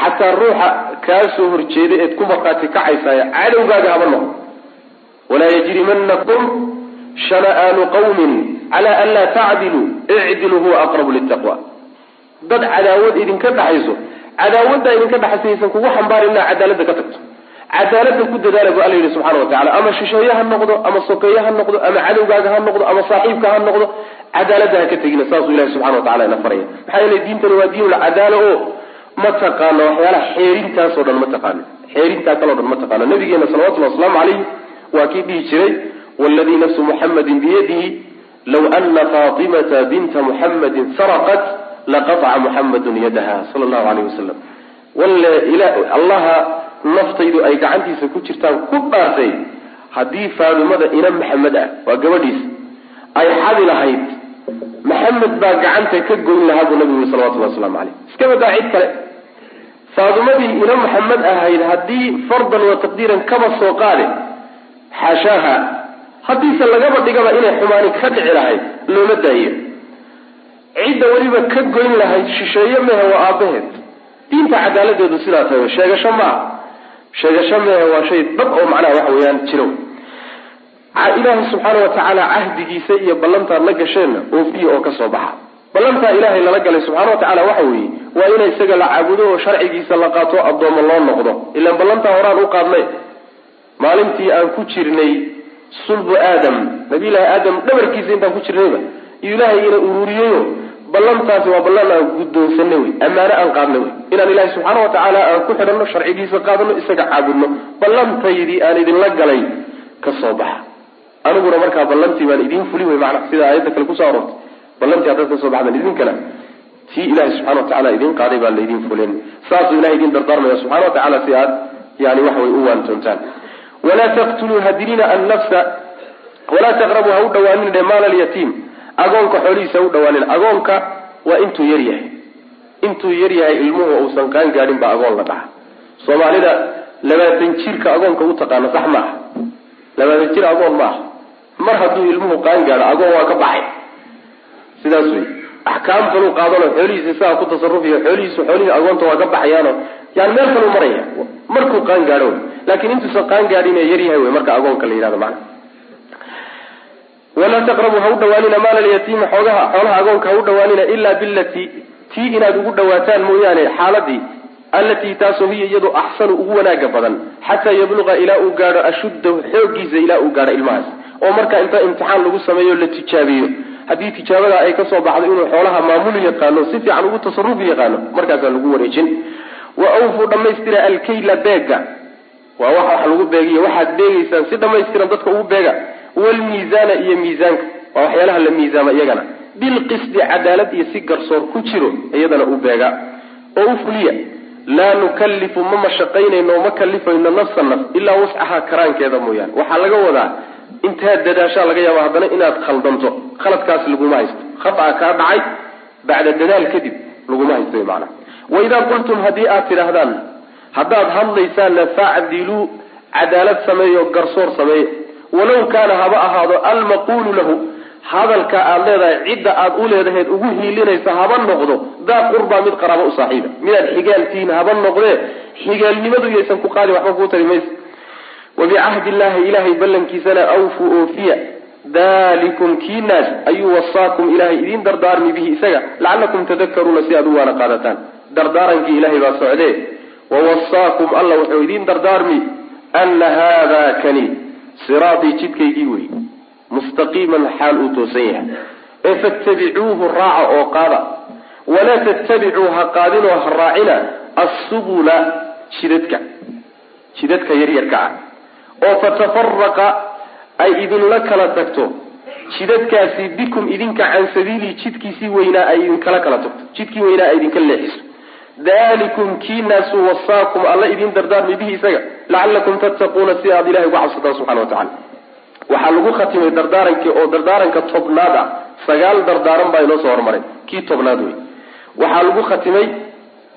Xataa ruuxa kaa soo horjeeda eed ku markhaati kacaysaayo cadowgaaga haba noqdo walaa yajrimanakum shana'aanu qawmin cala an laa tacdiluu icdiluu huwa aqrabu litaqwa dad cadaawad idinka dhaxayso cadaawaddaa idinka dhaxaysaysan kugu xambaarin inaa cadaalada ka tagto cadaalada ku dadaala bu alla yidhi subxana wa tacala ama shisheeye ha noqdo ama sokeeye ha noqdo ama cadowgaaga ha noqdo ama saaxiibka ha noqdo cadaalada ha ka tegina saasuu ilahi subxana wa tacala ina faraya maxaa yeele diintani waa diinul cadaala o ma taqaano waxyaalaha xeerintaasoo dhan ma taqaano. Xeerintaa kaleo dhan ma taqaano. Nabigeena salawatullhi wasalaamu calayh waa kii dhihi jiray waladii nafsu muxamadin biyadihi law ana faatimata binta muxamadin saraqat laqaطca muxamadun yadaha sala allahu alayh wasalam walle allaha naftaydu ay gacantiisa ku jirtaan ku dhaartay haddii faadimada ina maxamed ah waa gabadhiisa ay xadi lahayd. Maxamed baa gacanta ka goyn lahaa buu nabigu yii salawatulli waslamu caleyh iska badaa cid kale. Faadimadii ina maxamed ahayd haddii fardan wa taqdiiran kaba soo qaade xaashaaha haddiise lagaba dhigaba inay xumaani ka dhici lahayd looma daayo. Cidda weliba ka goyn lahayd shisheeye mehe waa aabaheed diinta cadaaladeedu sidaa tahay sheegasho ma sheegasho mehe waa shay dhab oo macnaha waxa weeyaan jiro. Ilaahay subxaana wa tacaala cahdigiisa iyo ballantaad la gasheenna oofiya oo ka soo baxa. Ballantaa ilaahay lala galay subxana wa tacala waxa weeye waa ina isaga la caabudo oo sharcigiisa la qaato addoommo loo noqdo. Ilaan ballantaa horaan u qaadnay. Maalintii aan ku jirnay sulbu aadam. Nabiyullaahi aadam dhabarkiisa intaan ku jirnayba. Iyo ilaahay ina ururiyeyo ballantaasi waa ballan aan guddoonsanay wey ammaano aan qaadnay wey inaan ilaahay subxaana wa tacaala aan ku xidhanno sharcigiisa qaadano isaga caabudno ballantaydii aan idinla galay ka soo baxa. Aniguna markaa ballantii baan idiin fuli wey macna sida aayadda kale ku soo aroortay. Ballantii haddaad ka soo baxdaan idinkana tii ilahay subxana wa tacala idiin qaaday baan laydin fulen saasuu ilahay idin dardaarmaya subxana wa tacala si aad yani waxa way u waantoontaan walaa taqtuluu hadilina annafsa walaa taqrabuu ha u dhawaanin dhe maal alyatiim agoonka xoolihiisa u dhawaanin agoonka waa intuu yar yahay. Intuu yar yahay ilmuhu uusan qaan gaadhin baa agoon la dhaha soomaalida labaatan jirka agoonka u taqaano sax ma aha. Labaatan jir agoon ma aha. Mar hadduu ilmuhu qaan gaadho agoon waa ka baxay. Sidaas wey axkaam kaluu qaadano xoolihiisa sidaa ku tasarufiyo xoolihiisu xoolihii agoonta waa ka baxayaano. Yani meel kaluu maraya. Markuu qaan gaadho laakiin intuusan qaan gaadhin ee yar yahay wey marka agoonka la yihahdo macana walaa taqrabuu ha u dhawaanina maal alyatiima xoogaha xoolaha agoonka ha u dhawaanina ilaa bilatii tii inaad ugu dhawaataan mooyaane xaaladii allatii taasoo hiya iyadu axsanu ugu wanaaga badan xataa yabluqa ilaa uu gaadho ashuddahu xoogiisa ilaa uu gaadho ilmahaas. Oo marka inta imtixaan lagu sameeyo la tijaabiyo. Haddii tijaabada ay ka soo baxdo inuu xoolaha maamuli yaqaano si fiican ugu tasarufi yaqaano markaasaa lagu wareejin. Wa awfuu dhammaystira alkayla beega. Waa wax wax lagu beegiyo waxaad beegaysaan si dhammaystiran dadka ugu beega wlmiisaana iyo miisaanka. Waa waxyaalaha la miisaama iyagana. Bilqisdi cadaalad iyo si garsoor ku jiro iyadana u beega. Oo u fuliya laa nukallifu ma mashaqaynayno ma kalifayno nafsa naf ilaa wascahaa karaankeeda mooyaane. Waxaa laga wadaa intaad dadaashaa laga yaaba haddana inaad khaldanto. Khaladkaas laguma haysto. Khata kaa dhacay bacda dadaal kadib laguma haysto wy macnaha waidaa qultum haddii aad tidhaahdaan haddaad hadlaysaanna facdiluu cadaalad sameeyo garsoor sameeye walow kaana haba ahaado almaquulu lahu hadalka aad leedahay cidda aad u leedaheed ugu hiilinaysa haba noqdo daa qurbaa mid qaraabo u saaxiiba midaad xigaaltihiin haba noqdee xigaalnimadu yaysan ku qaadin waxba kuu tari maysa wabicahdi illahi ilahay ballankiisana awfuu oofiya. Dalikum kiinaas ayuu wasaakum ilahay idiin dardaarmi bihi isaga. Lacalakum tadakaruuna si aad u waana qaadataan. Dardaarankii ilahay baa socdee. Wawasaakum alla wuxuu idiin dardaarmi. Ana haada kani siraatii jidkaygii wey mustaqiiman xaal uu toosan yahay. Ee fattabicuuhu raaca oo qaada. Walaa tattabicuu ha qaadinoo ha raacina assubula jidadka jidadka yaryarka ah. Oo fatafaraqa ay idinla kala tagto. Jidadkaasi bikum idinka can sabiilii jidkiisii weynaa ay idinkala kala tagto. Jidkii weynaa ay idinka leexiso dalikum kiinaasu wasaakum alla idin dardaarmi bihi isaga. Lacalakum tattaquuna si aad ilahay uga cabsataan subxana watacala waxaa lagu khatimay dardaarankii oo dardaaranka tobnaad ah. Sagaal dardaaran baa inoo soo hormaray. Kii tobnaad wey waxaa lagu khatimay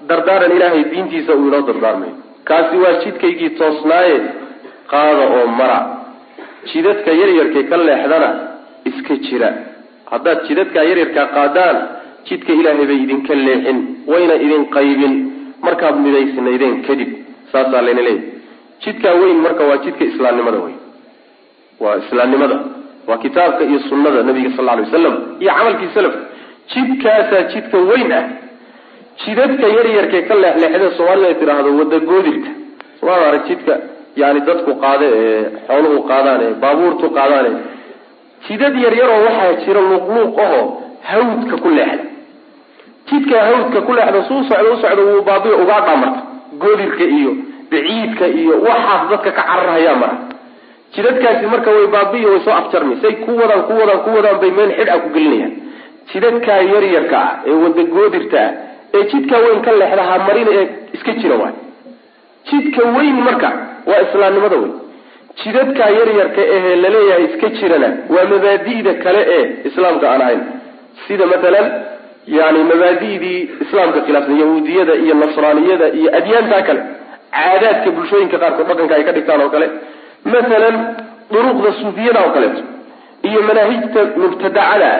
dardaaran ilaahay diintiisa uu inoo dardaarmayo kaasi waa jidkaygii toosnaaye qaada oo mara. Jidadka yaryarkay ka leexdana iska jira. Haddaad jidadkaa yaryarkaa qaadaan jidka ilaahay bay idinka leexin wayna idin qaybin. Markaad midaysnaydeen kadib saasaa layna leeyahy jidkaa weyn marka waa jidka islaamnimada wey waa islaamnimada waa kitaabka iyo sunnada nabiga sal lla lay wasalam iyo camalkii salaf. Jidkaasaa jidka weyn ah. Jidadka yaryarkay ka leexleexdee soomaalida ay tidhaahdo wadagoodirka somaal arag jidka yani dadku qaade ee xooluhu qaadaan ee baabuurtu qaadaan jidad yaryaroo waxaa jira luuqluuq ahoo hawdka ku leexda jidkaa hawdka ku leexda suu socdo u wuu baabiyo ugaa dhamarta goodirka iyo baciidka iyo waxaas dadka ka cararhayaa mara jidadkaasi marka way baabiyo way soo afjarmi say ku wadaan ku wadaan ku wadaan bay meel xidh a ku gelinayaan. Jidadkaa yaryarka ah ee wadagoodirta ah ee jidkaa weyn ka leexda ha marina ee iska jira waay. Jidka weyn marka waa islaamnimada wey jidadkaa yaryarka ahee la leeyahay iska jirana waa mabaadi'da kale ee islaamka aan ahayn. Sida matalan yani mabaadi'dii islaamka khilaafsan yahuudiyada iyo nasraaniyada iyo adyaantaa kale caadaadka bulshooyinka qaarkood dhaqanka ay ka dhigtaan oo kale. Matalan duruqda suufiyada oo kaleeto iyo manaahijta mubtadacada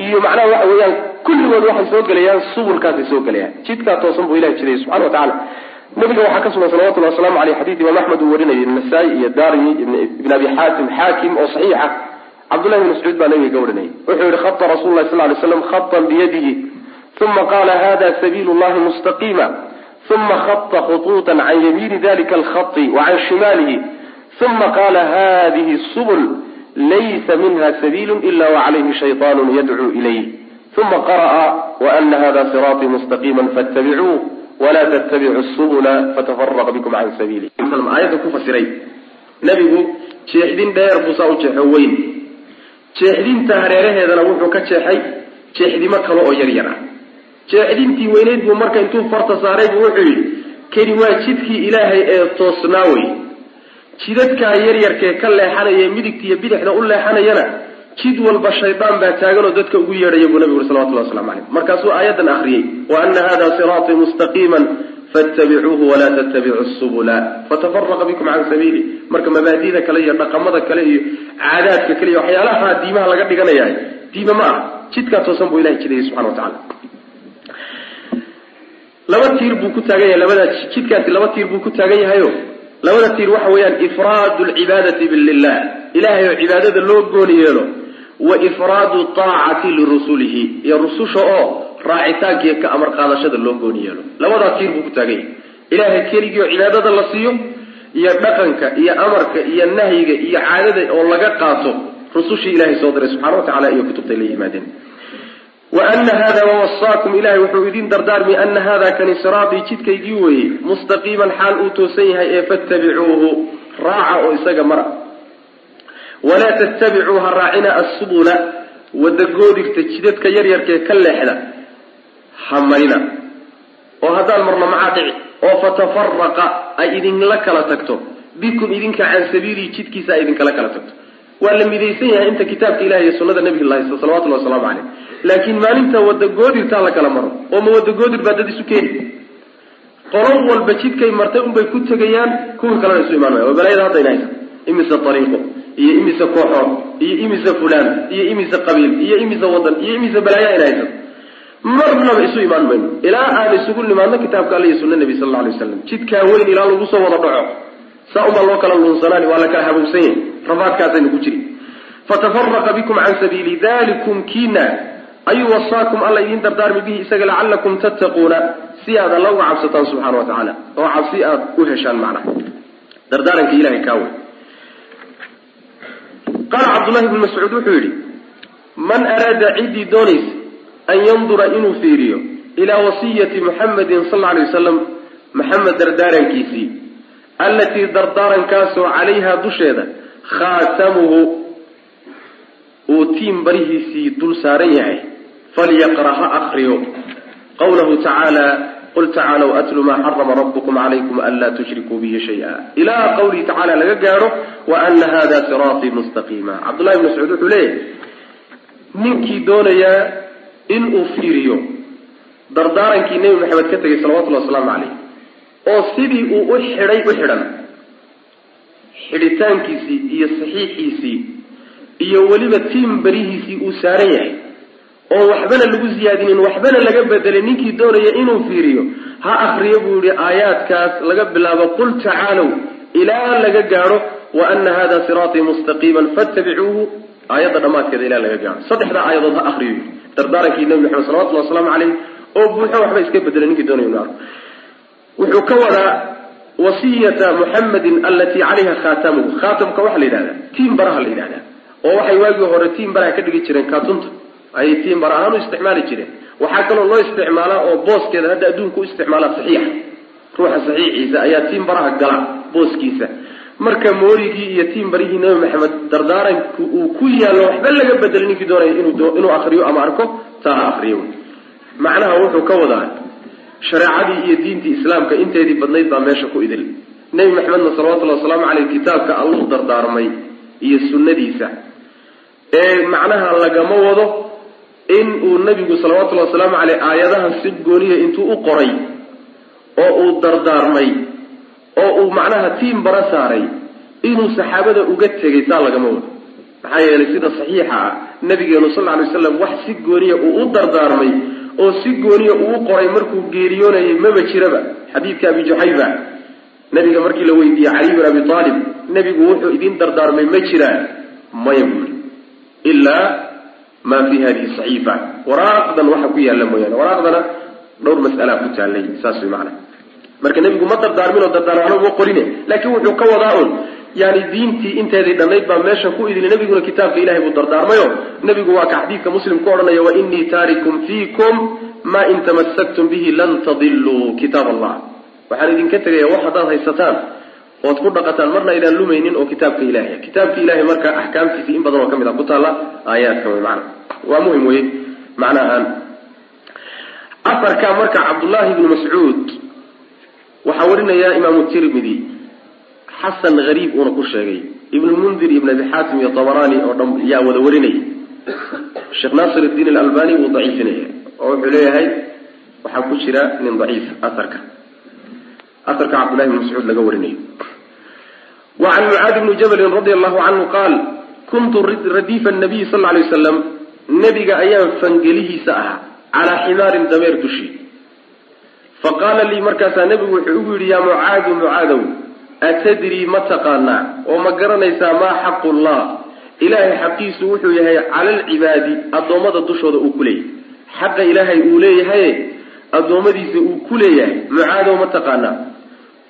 iyo macnaha waxa weeyaan kulligood waxay soo gelayaan subulkaasay soo gelayaan jidkaa toosan buu ilahi jiray subxana wa tacala nabiga waxaa ka sugan salawatullahi waslamu aleyh xadiis imaam axmed uu warinayay nasaa-i iyo darimi ibn abi xaatim xaakim oo saxiixa cabdullahi bn mascuud baa nabiga ga warinayay wuxuu yihi khata rasulla sl lay slam khatan biyadihi uma qaala hada sabiil llahi mustaqiima uma khata khutuuta can yamiini dalika alkhati wa can shimaalihi uma qaala hadihi subul laysa minha sabiilu ila wacalayhi shayطaanu yadcuu ilayh uma qara'a waana hada siraatii mustaqiima faاtabicuuh wla ttabicu subula fatafrq bikum can sabiili ayada ku fasiray nabigu jeexdin dheer buusaa ujeexo weyn jeexdinta hareeraheedana wuxuu ka jeexay jeexdimo kale oo yar yar ah jeexdintii weyneyd buu marka intuu farta saaray buu wuxuu yidhi kani waa jidkii ilaahay ee toosnaa wey. Jidadkaa yaryarkee ka leexanaya midigta iyo bidixda u leexanayana jid walba shaydaan baa taaganoo dadka ugu yeedhaya buu nabigu uri salawatullahi waslamu caleyh markaasuu aayadan akriyey wa ana hada siraatii mustaqiima fattabicuuhu walaa tattabicu subula fatafaraqa bikum can sabiili marka mabaadida kale iyo dhaqamada kale iyo caadaadka kale iyo waxyaalaha diimaha laga dhiganaya diima ma ah jidkaa toosan buu ilahay jidayay subxana wa tacala laba tiir buu ku taagan yahay labadaa jidkaasi laba tiir buu ku taagan yahayo labada tiir waxa weeyaan ifraadu lcibaadati lilah ilahay oo cibaadada loo gooni yeelo wa ifraadu taacati lirusulihi iyo rususha oo raacitaankiiyo ka amar qaadashada loo gooni yeelo. Labadaa tiir buu ku taagan yahay ilaahay keligii oo cibaadada la siiyo iyo dhaqanka iyo amarka iyo nahyiga iyo caadada oo laga qaato rusushii ilahay soo diray subxana wa tacala iyo kutubtay la yimaadeen. Wa ana hada wawasaakum ilahay wuxuu idin dardaarmi ana hada kani siraatii jidkaygii weeye mustaqiiman xaal uu toosan yahay ee fattabicuuhu raaca oo isaga mara. Walaa tattabicuu ha raacina assubula wadagoodigta jidadka yaryarkee ka leexda ha marina oo haddaan marno maxaa dhici oo fatafaraqa ay idinla kala tagto. Bikum idinka can sabiilihi jidkiisa ay idinkala kala tagto. Waa la midaysan yahay inta kitaabka ilahi iyo sunada nabiga la haysta salawatullahi waslamu caleyh laakiin maalinta wadagoodirtaa la kala maro oo ma wadagoodir baa dad isu keeni. Qolo walba jidkay martay unbay ku tegayaan kuwii kalena isu imaan maya waa balaayada haddayna haysa imise ariiqo iyo imise kooxood iyo imise fulaan iyo imise qabiil iyo imise wadan iyo imise balaayo ayna haysa marnaba isu imaan mayno ilaa aan isugu nimaadno kitaabka alla iyo sunna nebi sal alay waslam jidkaa weyn ilaa lagu soo wada dhaco. Saa unbaa loo kala luunsanaani waa la kala habowsan yahay. Rafaadkaasaynu ku jiri. Fatafaraqa bikum can sabiili dalikum kiina. Ayuu wasaakum alla idiin dardaarmi bihi isaga lacalakum tattaquuna. Si aad alla uga cabsataan subxana wa tacaala oo cabsi aad u heshaan macnaha dardaaranka ilahay kaawe qaala cabdullahi bnu mascuud wuxuu yidhi man araada ciddii doonaysa an yandura inuu fiiriyo ilaa wasiyati muxamedin sal lla alay wasalam maxamed dardaarankiisii allatii dardaarankaasoo calayha dusheeda khaatamuhu uu tiim barihiisii dul saaran yahay. Falyaqra ha akriyo qawlahu tacaala qul tacaalow atlu maa xarama rabbukum calaykum anlaa tushrikuu bihi shaya ilaa qawlihi tacala laga gaadho wa ana hada siraatii mustaqiima. Cabdullahi bn mascuud wuxuu leeyahy ninkii doonayaa inuu fiiriyo. Dardaarankii nebi maxamed ka tegay salawatullhi wasalaamu calayh. Oo sidii uu u xidhay u xidhan. Xidhitaankiisii iyo saxiixiisii iyo weliba tiim berihiisii uu saaran yahay. Oo waxbana lagu ziyaadinin waxbana laga bedelay ninkii doonaya inuu fiiriyo ha akriyo buu yihi aayaadkaas laga bilaabo qul tacaalow ilaa laga gaadho wa ana hada siraatii mustaqiiman fattabicuuhu. Aayadda dhammaadkeeda ilaa laga gaadho. Saddexdaa aayadood ha akriyo dardaarankii nabi maxamed salawatulli wasalaamu caleyh oo buuxo waxba iska bedelay ninkii doonaya inu arko wuxuu ka wadaa wasiyata muxamedin allatii calayha khaatamuhu. Khaatamka waxaa la yidhahdaa tiim baraha la yidhahdaa oo waxay waagii hore tiim baraha ka dhigi jireen kaatunta. Ayay tiim bara ahaan u isticmaali jireen. Waxaa kaloo loo isticmaalaa oo booskeeda hadda adduunka u isticmaalaa saxiixa. Ruuxa saxiixiisa ayaa tiim baraha gala booskiisa marka moorigii iyo tiim barihii nabi maxamed dardaaranku uu ku yaallo waxba laga bedelay ninkii doonaya inuu akriyo ama arko taa ha akriyo macnaha wuxuu ka wadaa shareecadii iyo diintii islaamka inteedii badnayd baa meesha ku idil. Nebi maxamedna salawatullahi wasalaamu caleyh kitaabka alluu dardaarmay iyo sunnadiisa. Ee macnaha lagama wado in uu nebigu salawatullahi wasalaamu caleyh aayadaha si gooniya intuu u qoray oo uu dardaarmay oo uu macnaha tiim bara saaray inuu saxaabada uga tegay saa lagama wado. Maxaa yeelay sida saxiixa ah nabigeenu sal lla lay waslam wax si gooniya uu u dardaarmay oo si gooniya uu u qoray markuu geeriyoonayay maba jiraba. Xadiidka abi juxayba nabiga markii la weydiiyey caliy bin abi aalib nebigu wuxuu idin dardaarmay ma jiraan maya buuri ilaa maa fi hadihi saxiifa. Waraaqdan waxa ku yaalla mooyaane. Waraaqdana dhowr mas'alaa ku taallay saas way macana marka nebigu ma dardaarminoo dardaarano uma qorine laakiin wuxuu ka wadaa un yani diintii inteedii dhammayd baa meesha ku idili nebiguna kitaabka ilahay buu dardaarmayo. Nebigu waa ka xadiidka muslim ku odhanaya wa inii taarikum fiikum ma in tamassaktum bihi lan tadiluu kitaab allah. Waxaan idinka tegaya wax haddaad haysataan ood ku dhaqataan marna aydaan lumaynin oo kitaabka ilahay kitaabka ilahay marka axkaamtiisi in badan oo ka mid a ku taalla aayaadka wey mana waa muhiim wey macnahaan afarka marka cabdullaahi ibnu mascuud waxaa warinaya imaamu tirmidi xasan hariib uuna ku sheegay ibnulmundir ibn abi xaatim iyo tabarani oo dhan yaa wada warinaya sheekh naasir iddiin alalbani wuu daciifinaya oo wuxuu leeyahay waxaa ku jira nin daciif aarka aarka cabdullahi ibn mascuud laga warinayo wa can mucaadi bni jabalin radi allahu canhu qaal kuntu radiifa nabiyi sal lla alay wasalam nebiga ayaan fangelihiisa ahaa calaa ximaarin dameer dushi faqaala lii markaasaa nebigu wuxuu ugu yidhi yaa mucaadu mucaadow atadrii ma taqaanaa? Oo ma garanaysaa maa xaqu llah ilaahay xaqiisu wuxuu yahay cala alcibaadi addoommada dushooda uu ku leeyahay. Xaqa ilaahay uu leeyahaye addoommadiisa uu ku leeyahay. Mucaadow ma taqaanaa?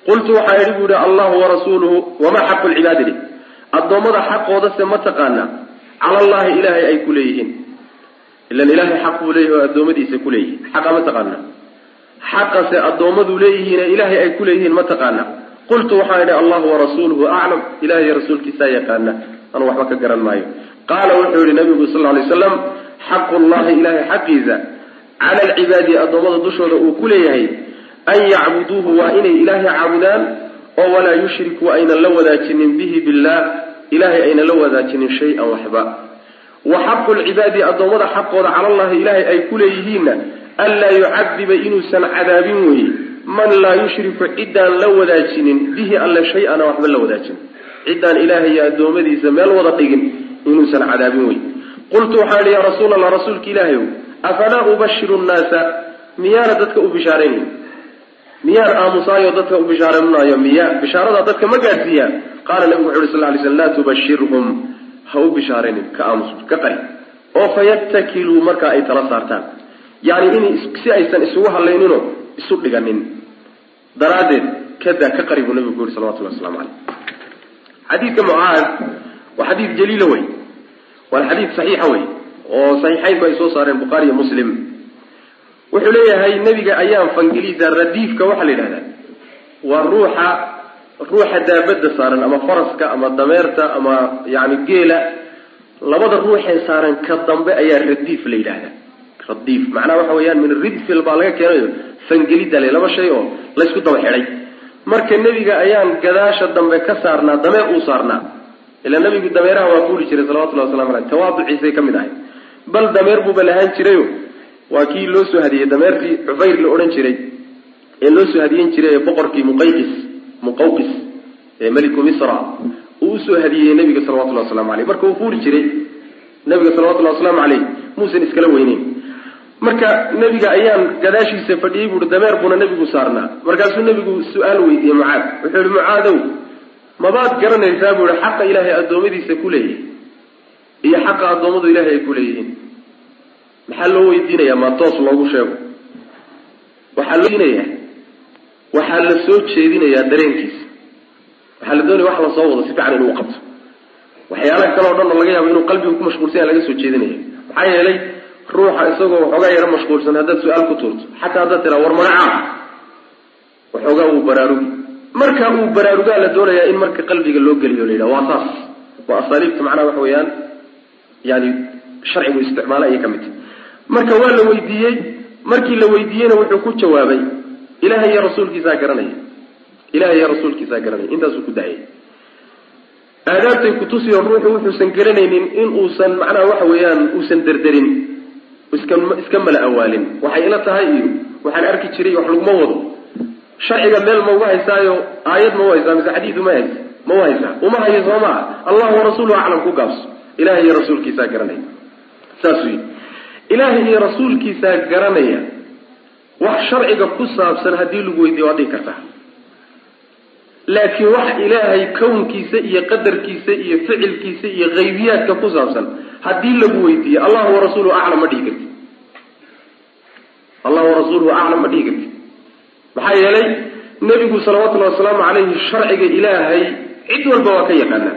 Qultu waxaa idhi bu yihi allahu warasuuluhu wamaa xaqu lcibaadi li? Addoommada xaqoodase ma taqaanaa? Cala allahi ilaahay ay ku leeyihiin. Ilan ilaahay xaq buu leeyahay oo addoommadiisa ku leeyihiin xaqa ma taqaanaa xaqase addoommadu leeyihiine ilaahay ay ku leeyihiin ma taqaanaa qultu waxaan idhi allahu warasuuluhu aclam ilahay rasuulkiisaa yaqaana anuu waxba ka garan maayo. Qaala wuxuu yihi nabigu sal ly slam xaqu llahi ilahay xaqiisa cala alcibaadi addoommada dushooda uu ku leeyahay an yacbuduuhu waa inay ilaahay caabudaan oo walaa yushriku aynan la wadaajinin bihi billah ilahay aynan la wadaajinin shay-an waxba. Wa xaqu lcibaadi addoommada xaqooda calallahi ilaahay ay ku leeyihiinna anlaa yucadiba inuusan cadaabin weeye man laa yushriku ciddaan la wadaajinin bihi alle shay-ana waxba la wadaajinin ciddaan ilaahay iyo addoommadiisa meel wada dhigin inuusan cadaabin wey qultu waxaan idhi yaa rasuul allah rasuulka ilaahayow afalaa ubashiru nnaasa miyaana dadka u bishaaraynayn miyaan aamusaayo dadka u bishaaranaayo miya bishaarada dadka ma gaadhsiiyaa qaala nabigu wuxu uhi sal ly slm laa tubashirhum ha u bishaaraynin ka aamus ka qari oo fayatakiluu markaa ay tala saartaan yani in si aysan isugu hadlayninoo isu dhiganin. Daraaddeed kada ka qari buu nabigu ku yihi salawatullah waslamu caleyh xadiidka mucaad waa xadiid jaliila wey waana xadiid saxiixa wey oo saxiixaynku ay soo saareen bukhaari iyo muslim. Wuxuu leeyahay nebiga ayaan fangeliisa radiifka waxaa la yidhahdaa. Waa ruuxa ruuxa daabadda saaran ama faraska ama dameerta ama yani geela. Labada ruuxee saaran ka dambe ayaa radiif la yidhaahdaa radiif macnaha waxa weeyaan min ridfil baa laga keenayo fangelidda le laba shay oo laysku daba xidhay. Marka nebiga ayaan gadaasha dambe ka saarnaa dameer uu saarnaa. Ila nabigu dameeraha waa fuuli jiray salawatullahi waslamu aleyh tawaaduciisay ka mid ahay. Bal dameer buuba lahaan jirayo. Waa kii loo soo hadiyey dameertii cufayr la odhan jiray. Ee loo soo hadiyen jiray boqorkii muqayqis muqawqis ee meliku misra. Uu u soo hadiyeyey nabiga salawatullahi waslamu aleyh marka uu fuuli jiray nabiga salawatullahi waslamu caleyh muusan iskala weyneyn marka nebiga ayaan gadaashiisa fadhiyey buui dameer buuna nebigu saarnaa. Markaasuu nebigu su'aal weydiiyey mucaad. Wuxuu yihi mucaadow mabaad garanaysaa buu ihi xaqa ilaahay addoommadiisa ku leeyahay iyo xaqa addoommadu ilaahay ay ku leeyihiin. Maxaa loo weydiinayaa? Maa toos loogu sheego. Waxaa loo weydiinayaa? Waxaa la soo jeedinayaa dareenkiisa. Waxaa la doonaya wax la soo wado si fiican inuu qabto. Waxyaalaha kale o dhan oo laga yaabo inuu qalbigu ku mashquulsan yaha laga soo jeedinaya. Maxaa yeelay ruuxa isagoo waxoogaa yaro mashquulsan haddaad su'aal ku tuurto xataa haddaad tiraa war magacaa waxoogaa uu baraarugi. Marka uu baraarugaa la doonayaa in marka qalbiga loo geliyo la yidhaha waa saas. Waa asaaliibta macnaha waxa weeyaan yani sharcigu isticmaalo ayay ka mid. Tahay marka waa la weydiiyey markii la weydiiyeyna wuxuu ku jawaabay ilahay iyo rasuulkiisaa garanaya. Ilahay iyo rasuulkiisaa garanaya. Intaasuu ku daayay aadaabtay kutusiyo ruuxu wuxuusan garanaynin in uusan macnaha waxa weeyaan uusan derderin iska mala awaalin. Waxay ila tahay iyo waxaan arki jiray wax laguma wado. Sharciga meel ma uga haysaayo aayad ma u haysaa mise xadiid uma haysa? Ma u haysaa? Uma hayo soo maa allahu warasuuluhu aclam ku gaabso. Ilahay iyo rasuulkiisaa garanaya. Saas wy ilaahay iyo rasuulkiisaa garanaya. Wax sharciga ku saabsan haddii lagu weydiiyo waad dhihi kartaa laakiin wax ilaahay kownkiisa iyo qadarkiisa iyo ficilkiisa iyo haybiyaadka ku saabsan haddii lagu weydiiyo allahu warasuuluhu aclam ma dhihi karti allahu warasuuluhu aclam ma dhihi karti maxaa yeelay nebigu salawatullahi wasalaamu calayhi sharciga ilaahay cid walba waa ka yaqaanaa.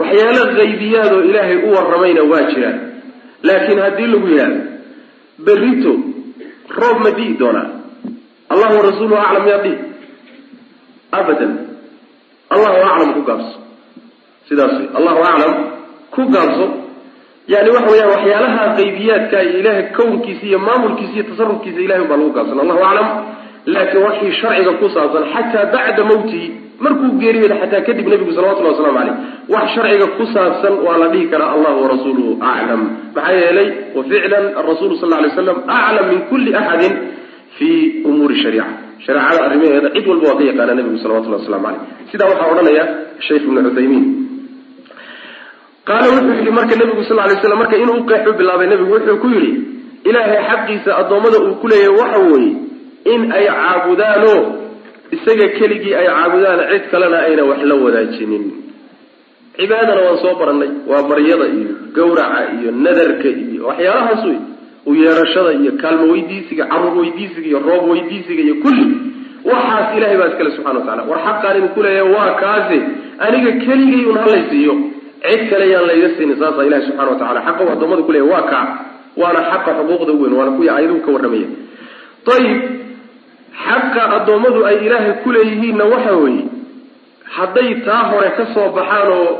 Waxyaalo haybiyaadoo ilaahay u waramayna waa jiraan laakiin haddii lagu yidhahdo berrito roob ma di'i doonaa. Allahu warasuuluhu aclam yaa dhihi abadan. Allahu aclam ku gaabso. Sidaas allahu aclam ku gaabso yani waxa weeyaan waxyaalaha qaybiyaadka iyo kownkiisa iyo maamulkiisa iyo tasarufkiisa ilahay baa lagu gaabsan allahu aclam. Laakiin waxii sharciga ku saabsan xataa bacda mawtihi markuu geeriyooda xataa kadib nebigu salawatullahi waslamu caleyh wax sharciga ku saabsan waa la dhihi karaa allahu warasuuluhu aclam. Maxaa yeelay wa ficlan sal alay slam aclam min kulli axadin fi umuuri shariica. Shareecada arrimaheeda cid walba waa ka yaqaana nebigu salawatullahi waslamu caleyh sidaa waxaa odhanaya sheikh ibnu cuthaymiin qaala wuxuu yidhi marka nebigu sal lay slam marka inuu qeexu bilaabay nebigu wuxuu ku yidhi ilaahay xaqiisa addoommada uu ku leeyahay waxa weeye in ay caabudaanoo isaga keligii ay caabudaan cid kalena ayna wax la wadaajinin. Cibaadana waan soo barannay waa baryada iyo gawraca iyo nadarka iyo waxyaalahaas wey u yeerashada iyo kaalmo weydiisiga carruur weydiisiga iyo roob weydiisiga iyo kulli. Waxaas ilahay baa iskale subxana watacala war xaqaan idinku leeyahay waa kaase aniga keligay un halaysiiyo cid kale yaan layga siinin saasa ilahi subxana wa tacala xaqa u addoommada ku leeyahay waa kaa waana xaqa xuquuqda weyn waana kuwii ayaduhu ka warramaya ayib xaqa addoommadu ay ilaahay ku leeyihiinna waxa weeye hadday taa hore ka soo baxaan oo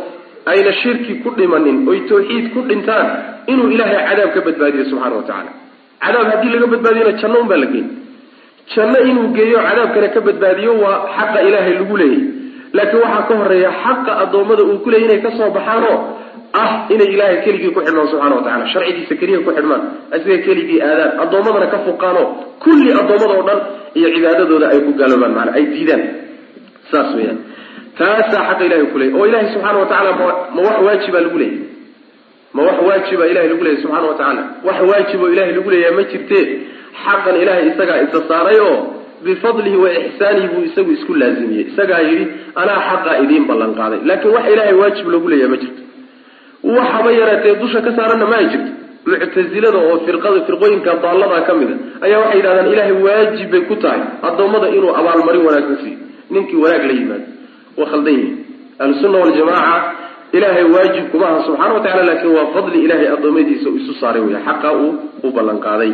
ayna shirki ku dhimanin oy tawxiid ku dhintaan inuu ilaahay cadaab ka badbaadiyo subxana wa tacaala cadaab haddii laga badbaadiyona janno un baa la geey janno inuu geeyo cadaabkana ka badbaadiyo waa xaqa ilaahay lagu leeyahy laakiin waxaa ka horreeya xaqa addoommada uu ku leeyay inay ka soo baxaanoo ah inay ilaahay keligii ku xidhmaan subxana wa tacala sharcigiisa keliya ku xidhmaan isaga keligii aadaan addoommadana ka fuqaanoo kulli addoommada oo dhan iyo cibaadadooda ay ku gaaloobaan maana ay diidaan. Saas weyaan taasaa xaqa ilahay ku leeyay oo ilahay subxaana wa tacala ma wax waajibaa lagu leeyay ma wax waajiba ilahay lagu leeyahy subxana wa tacaala wax waajiboo ilahay lagu leeyahay ma jirtee xaqan ilahay isagaa isa saaray oo bifadlihi wa ixsaanihi buu isagu isku laazimiyey. Isagaa yidhi anaa xaqaa idiin ballan qaaday. Laakiin wax ilaahay waajib loogu leeyahay ma jirto. Waxaba yaraatee dusha ka saaranna ma ay jirto. Muctasilada oo firqada firqooyinka daallada ka mid a ayaa waxay yidhahdaan ilaahay waajib bay ku tahay. Addoommada inuu abaalmarin wanaagsan siiyo. Ninkii wanaag la yimaado. Waa khaldan ahlusunna waljamaaca ilaahay waajib kuma aha subxana wa tacala laakiin waa fadli ilahay addoommadiisa isu saaray wey xaqa uu u ballan qaaday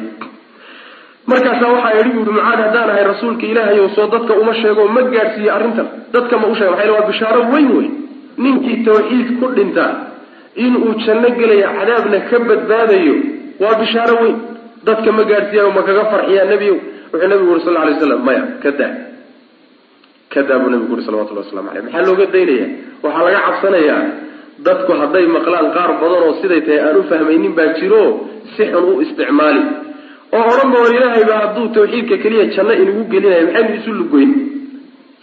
markaasaa waxaa yidhi buuhi mucaad haddaan ahay rasuulka ilaahayo soo dadka uma sheego ma gaadhsiiye arrintan. Dadka ma u sheega maxaa waa bishaaro weyn wey ninkii tawxiid ku dhinta inuu janno gelayo cadaabna ka badbaadayo waa bishaaro weyn. Dadka ma gaadhsiiyayo ma kaga farxiyaa nebiyow. Wuxuu nabigu uri sal lay slam maya kadaa kadaa buu nabigu uri salawatullah waslamu aleyh maxaa looga daynaya waxaa laga cabsanayaa dadku hadday maqlaan qaar badan oo siday tahay aan u fahmaynin baa jiro si xun u isticmaali oo odhan ba war ilaahayba hadduu tawxiidka keliya janno inagu gelinayo maxaynu isu lugoyn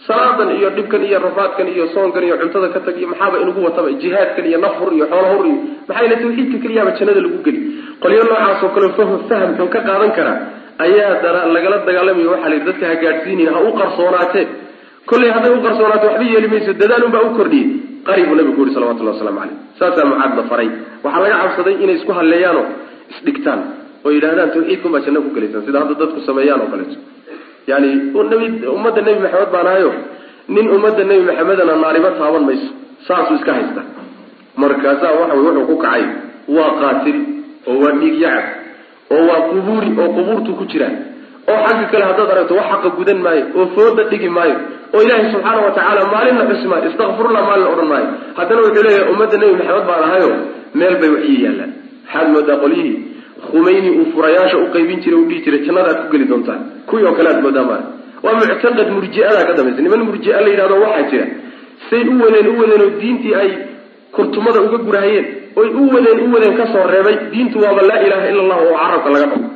salaadan iyo dhibkan iyo rafaadkan iyo soonkan iyo cuntada ka tag iyo maxaaba inagu wataba jihaadkan iyo nafhur iyo xoolahur iyo maxaa yila tawxiidka keliyaaba jannada lagu geli qolyo noocaas oo kale fahm xun ka qaadan kara ayaa dara lagala dagaalamayo waxaa layihi dadka ha gaadhsiinin ha u qarsoonaatee. Kollay hadday u qarsoonaato waxba yeeli mayso dadaalun baa u kordhiyey. Qari buu nabigu uri salawatullahi waslamu caleyh saasaa mucaad la faray. Waxaa laga cabsaday inay isku halleeyaanoo isdhigtaan oo yidhahdaan tawxiidkun baa janno ku gelaysaan sida hadda dadku sameeyaan oo kaleeto. Yani nbi ummadda nebi maxamed baan ahayo nin ummadda nebi maxamedana naariba taaban mayso saasuu iska haysta markaasaa waxa wey wuxuu ku kacay waa qaatil oo waa dhiig yacab oo waa qubuuri oo qubuurtu ku jiraan oo xagga kale haddaad aragto wax xaqa gudan maayo oo fooda dhigi maayo oo ilaahay subxaana wa tacaala maalinna xusi maayo istakfirullah maalin odhan maayo. Haddana wuxuu leeyahay ummadda nebi maxamed baan ahayo meel bay waxii yaallaan. Maxaad moodaa qolyihii khumayni uu furayaasha u qaybin jiray u dhihi jiray jannadaad ku geli doontaan. Kuwii oo kale aad moodaa maala waa muctaqad murji'adaa ka dambaysa niman murji'a la yidhahdo waxaa jira. Say u wadeen u wadeen oo diintii ay kurtumada uga gurahayeen oy u wadeen u wadeen ka soo reebay diintu waaba laa ilaaha ila allah oo carabka laga dhaco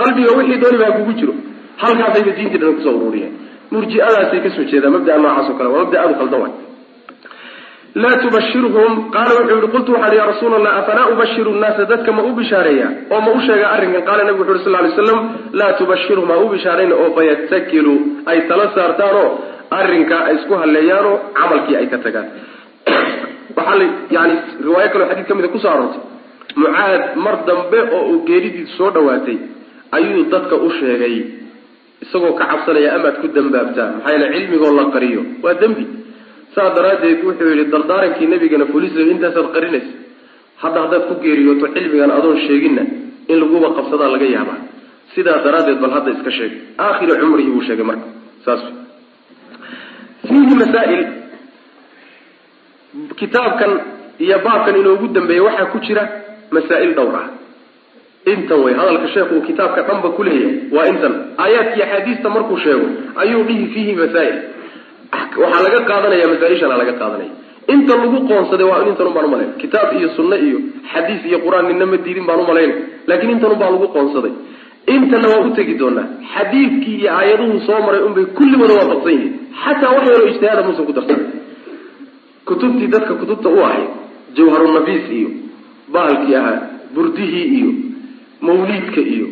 qalbiga wixii dooniba ha kugu jiro. Halkaasayba diintii dhan ku soo ururiyeen. Murji'adaasay ka soo jeedaan mabdaa noocaas o kale waa mabda aadu khaldan waay laa tubashirhum qaala wuxuu yihi qultu waxaan ya rasuul allah afanaa ubashiru nnaasa dadka ma u bishaareeya? Oo ma u sheega arrinkan? Qaala nabigu wuxu uri sal lay slam laa tubashirhum ha u bishaarayna oo fayatakiluu ay tala saartaanoo arrinkaa ay isku halleeyaanoo camalkii ay ka tagaan. Waxaa yani riwaayo kaleo xadiid ka mida ku soo aroortay. Mucaad mar dambe oo uu geeridii soo dhawaatay ayuu dadka u sheegay isagoo ka cabsanaya amaad ku dambaabtaa maxaa yeele cilmigoo la qariyo? Waa dembi saas daraaddeed wuxuu yidhi dardaarankii nabigana fulis intaasaad qarinaysa hadda haddaad ku geeriyooto cilmigan adoon sheeginna in laguba qabsadaa laga yaabaa. Sidaa daraaddeed bal hadda iska sheeg. Aakhiri cumrihi buu sheegay marka. Saas. Fiihi masaa'il. Kitaabkan iyo baabkan inoogu dambeeya waxaa ku jira masaa'il dhowr ah. Intan wey hadalka sheekhu uu kitaabka dhanba ku leeyahay waa intan. Aayaadkiiyo axaadiista markuu sheego ayuu dhihi fiihi masaa'il waxaa laga qaadanaya masaaishana laga qaadanaya inta lagu qoonsaday waa intan un baan umalayn kitaab iyo sunne iyo xadiis iyo qur'aan nina ma diidin baan umalayn laakiin intan un baa lagu qoonsaday. Intana waa u tegi doonaa. Xadiidkii iyo aayaduhu soo maray unbay kulligooda waafaqsan yihiin. Xataa wax yaroo ijtihaada muusan ku darsan kutubtii dadka kutubta u ahayd jawharunabiis iyo bahalkii ahaa burdihii iyo mawliidka iyo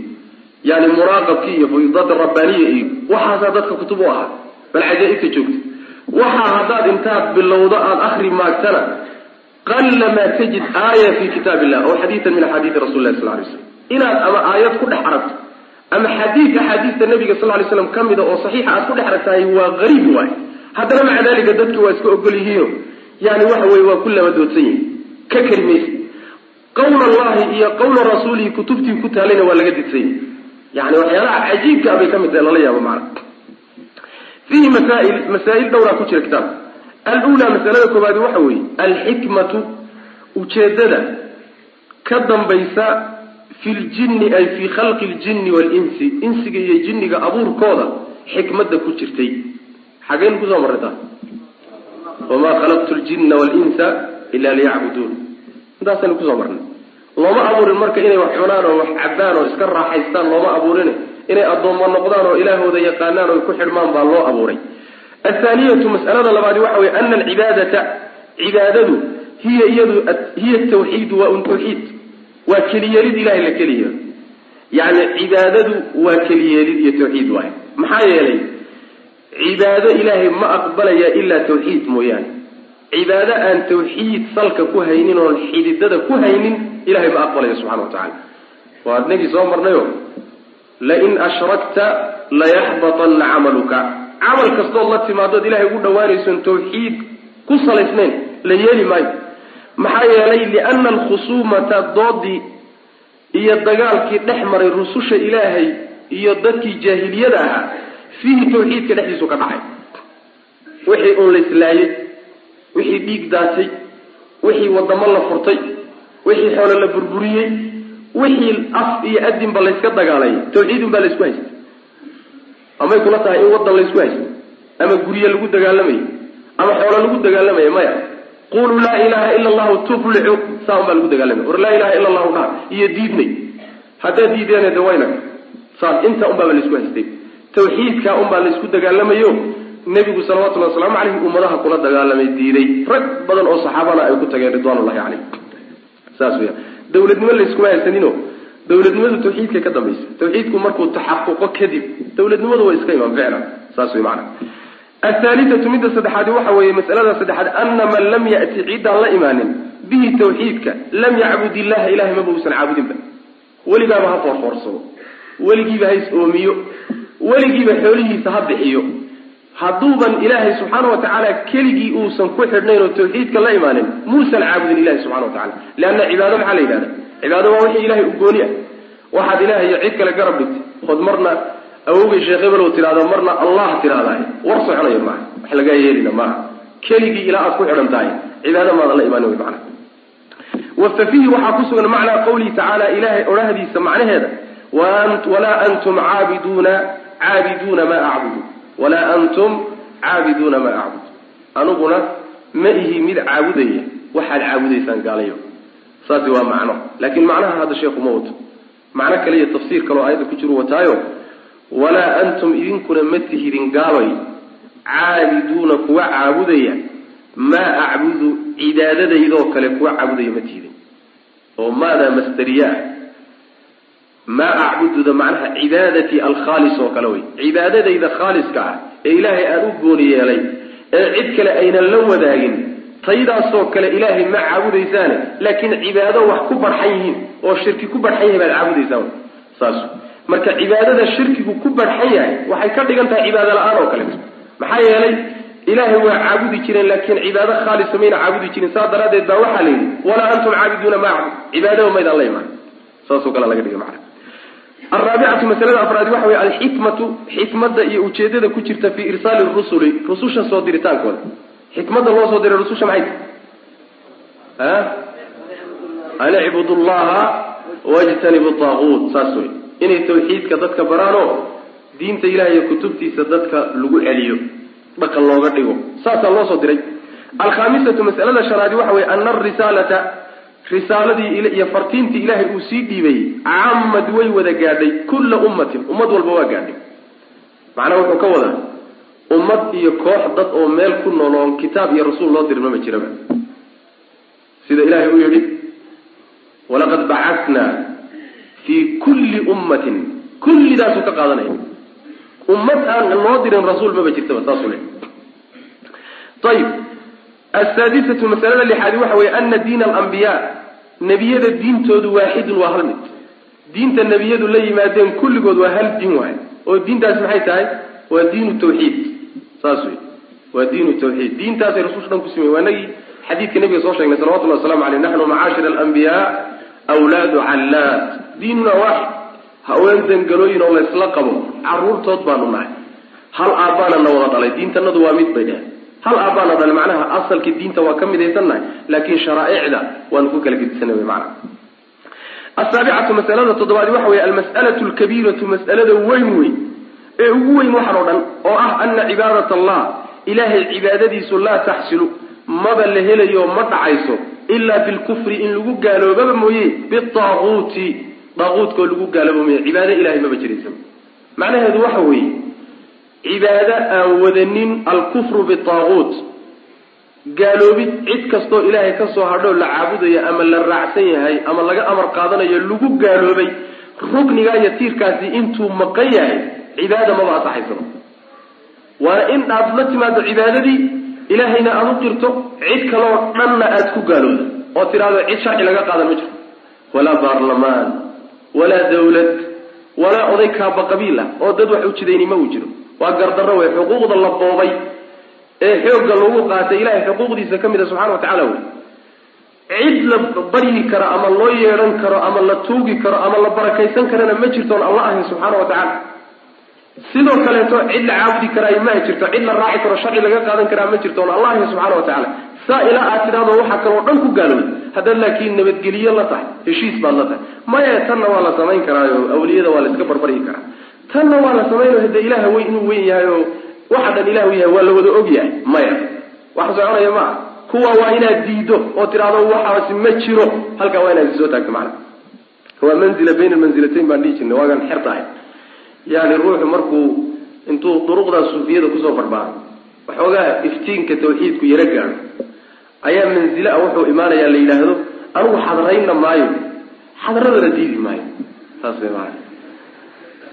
yani muraaqabkii iyo fuyudaat rabbaaniya iyo waxaasaa dadka kutub u ahaa. Bal cajaa-ibta joogta waxaa haddaad intaad bilowdo aada akri maagtana qalla maa tajid aaya fi kitaab illah oo xadiidan min axaadiidi rasuli lah sal lay slam inaad ama aayad ku dhex aragto ama xadiid axaadiista nabiga sal lay slam ka mida oo saxiixa aad ku dhex aragtahay waa qariib waay haddana maca dalika dadki waa iska ogol yihiino yani waxa weye waa ku lama doodsan yihiin ka kari maysa qawla allahi iyo qawla rasuulihi kutubtii ku taalayna waa laga didsan yahi yani waxyaalaha cajiibka abay ka mid tahay lala yaabo macna fiihi masaail masaa'il dhowraa ku jira kitaabka alulaa masalada koowaadi waxa weeye alxikmatu ujeedada ka dambaysa fi ljinni ay fii khalqi ljinni waalinsi insiga iyo jinniga abuurkooda xikmadda ku jirtay. Xageen ku soo marray taa wamaa khalaqtu ljinna waalinsa ila liyacbuduun. Intaasaynu ku soo marnay. Looma abuurin marka inay wax cunaan oo wax cabaan oo iska raaxaystaan looma abuurin inay addoommo noqdaan oo ilaahooda yaqaanaan oo ku xidhmaan baa loo abuuray. Athaaniyatu mas'alada labaadi waxa weye ana alcibaadata cibaadadu hiya iyadu hiya tawxiidu waa un tawxiid. Waa keliyeelid ilahay la keliyeelo yacni cibaadadu waa keliyeelid iyo tawxiid waaye. Maxaa yeelay? Cibaado ilaahay ma aqbalaya ilaa tawxiid mooyaane. Cibaado aan tawxiid salka ku haynin oon xididada ku haynin ilahay ma aqbalayo subxana wa tacala waa adnagii soo marnayo lain ashrakta layaxbatanna camaluka camal kastood la timaadood ilahay ugu dhawaanayson tawxiid ku salaysnayn la yeeli maayo maxaa yeelay liana alkhusuumata doodii iyo dagaalkii dhex maray rususha ilaahay iyo dadkii jaahiliyada ahaa fiihi tawxiidka dhexdiisu ka dhacay wixii uun la islaayey wixii dhiig daatay wixii wadamo la furtay wixii xoolo la burburiyey wixii af iyo adinba layska dagaalay. Tawxiidun baa laysku haystay amay kula tahay in wadan laysku haystay ama gurye lagu dagaalamayo ama xoolo lagu dagaalamayo maya. Quluu laa ilaha ila allahu tuflixu saa un baa lagu dagaalamaya war laa ilaha ila allahu dha iyo diidnay. Haddaad diideen de wayna saas intaa un baaba laysku haystay. Tawxiidkaa un baa laysku dagaalamayo. Nebigu salawatullahi wasalaamu caleyhi ummadaha kula dagaalamay diiday. Rag badan oo saxaabana ay ku tageen ridwanullahi caleyh saas weya dawladnimo layskuma haysanino. Dawladnimadu tawxiidka ka dambaysa. Tawxiidku markuu taxaquqo kadib dawladnimadu way iska imaan ficlan saas wey macana athaalithatu midda saddexaadi waxa weeye masalada saddexaad ana man lam ya'ti ciddaan la imaanin bihi tawxiidka lam yacbud illaha ilahay maba uusan caabudinba weligaaba ha foorfoorsado. Weligiiba ha is oomiyo. Weligiiba xoolihiisa ha bixiyo hadduuban ilaahay subxaana wa tacaala keligii uusan ku xidhnayn oo tawxiidka la imaanin muusan caabudin ilahi subxana wa tacala leanna cibaado maxaa la yidhahda cibaado waa wixii ilahay u gooni ah. Waxaad ilahay iyo cid kale garab dhigtay ood marna awogay sheekh hebel oo tidhahdo marna allah tidhahdaay war soconayo maaha. Wax lagaa yeelina maaha. Keligii ilaa aad ku xidhan tahay cibaado maadan la imaanin wy macana wafa fiihi waxaa ku sugan macnaa qawlihi tacaala ilahay odhahdiisa macnaheeda. Walaa antum caabiduuna caabiduuna maa acbudu walaa antum caabiduuna maa acbud. Aniguna ma ihi mid caabudaya waxaad caabudaysaan gaalayo. Saasi waa macno. Laakiin macnaha hadda sheekhu ma wato macno kale iyo tafsiir kaleo aayadda ku jiru wataayo walaa antum idinkuna ma tihidin gaalay caabiduuna kuwa caabudaya maa acbudu cibaadadaydoo kale kuwa caabudaya ma tihidin. Oo maadaa masdariye ah maa acbududa macnaha cibaadatii alkhaalis oo kale wey. Cibaadadayda khaaliska ah ee ilaahay aan u gooni yeelay ee cid kale aynan la wadaagin taydaasoo kale ilaahay ma caabudaysaane laakiin cibaado wax ku barxan yihiin oo shirki ku barxan yahay baad caabudaysaan saas. Marka cibaadada shirkigu ku barxan yahay waxay ka dhigan tahay cibaado la'aan oo kaleeto maxaa yeelay ilaahay waa caabudi jireen laakiin cibaado khaalisa mayna caabudi jirin saas daraaddeed baa waxaa la yidhi walaa antum caabiduuna ma acbud. Cibaadaba maydaan la imaan. Saasoo kale laga dhigay macana alraabicatu masalada afraadi waxa weye alxikmatu xikmada iyo ujeedada ku jirta fii irsaali rusuli rususha soo diritaankooda xikmada loo soo diray rususha maxay tahy an icbudu llaha wajtanibu taaguut saas wey inay tawxiidka dadka baraanoo diinta ilahay iyo kutubtiisa dadka lagu celiyo dhaqan looga dhigo. Saasaa loo soo diray. Alkhaamisatu masalada shanaadi waxa weye ana arisaalata risaaladii iyo fartiintii ilaahay uu sii dhiibayey camad way wada gaadhay kulla ummatin. Ummad walba waa gaadhay. Macnaha wuxuu ka wadaa ummad iyo koox dad oo meel ku nool oon kitaab iyo rasuul loo dirin mama jiraba. Sida ilaahay uu yidhi walaqad bacatnaa fii kulli ummatin. Kullidaasuu ka qaadanaya. Ummad aan loo dirin rasuul maba jirtaba saasuu le ayib asaadisatu masalada lixaadi waxa weeye ana diina alambiyaa nebiyada diintoodu waaxidun waa hal mid diinta nebiyadu la yimaadeen kulligood waa hal diin waay oo diintaasi maxay tahay waa diinu tawxiid saas wey waa diinu tawxiid diintaasay rasulsha dhan ku simeyen waa nagii xadiidka nabiga soo sheegnay salawatullah waslamu aleyh naxnu macaashir alambiyaa wlaadu callaad diinuna waaxid haween dangalooyin oo laysla qabo caruurtood baanu nahay hal aabbaana na wada dhalay diintanadu waa mid bay dheheen hal aabbaana dhalay macnaha asalkii diinta waa ka midaysannahay laakiin sharaaicda waanu ku kala gedisanay wy macnaha. Asaabicatu masalada toddobaadi waxa weye almas'alatu lkabiiratu mas'alada weyn wey ee ugu weyn waxan oo dhan oo ah ana cibaadat allah ilaahay cibaadadiisu laa taxsilu maba la helayo ma dhacayso ilaa bilkufri in lagu gaaloobaba mooye bitaaquuti. Daaquutkoo lagu gaalooba mooye cibaado ilahay maba jiraysa macnaheedu waxa weeye cibaado aan wadanin alkufru bitaaquut gaaloobid cid kastoo ilaahay ka soo hadhoo la caabudayo ama la raacsan yahay ama laga amar qaadanayo lagu gaaloobay ruknigaa iyo tiirkaasi intuu maqan yahay cibaada maba asaxaysaba waana in aad la timaado cibaadadii ilaahayna aada u qirto cid kaloo dhanna aad ku gaaloodo oo tidhaahdo cid sharci laga qaadan ma jirto walaa baarlamaan walaa dawlad walaa oday kaaba qabiil ah oo dad wax ujidayni ma uu jiro waa gardarro wey xuquuqda la boobay ee xoogga lagu qaatay ilahay xuquuqdiisa ka mid a subxana wa tacala wey cid la baryi karo ama loo yeedhan karo ama la tuugi karo ama la barakaysan karana ma jirtoon alla ahayn subxaana wa tacaala sidoo kaleeto cid la caabudi karaayo ma jirto cid la raaci karo sharci laga qaadan karaa ma jirto on allah ahayn subxana wa tacaala saa ilaa aad tidhahdo waxaa kaloo dhan ku gaalowda haddaad laakiin nabadgeliyo la tahay heshiis baad la tahay. Maya tanna waa la samayn karaayo awliyada waa la iska barbaryi karaa tanna waa la samaynayo hade ilaah wey inuu weyn yahay oo waxa dhan ilahu yahay waa la wada og yahay. Maya. Wax soconaya maa kuwa waa inaad diido oo tidhahdo waxaasi ma jiro halkaa waa inaad soo taagto macana waa manzila bayna manzilatayn baan dhihi jirnay waagaan xer tahay yani ruuxu markuu intuu duruqdaa suufiyada ku soo barbaaray waxoogaa iftiinka tawxiidku yaro gaadho ayaa manzile a wuxuu imaanayaa la yidhaahdo anigu xadraynna maayo. Xadradana diidi maayo. Saas way maana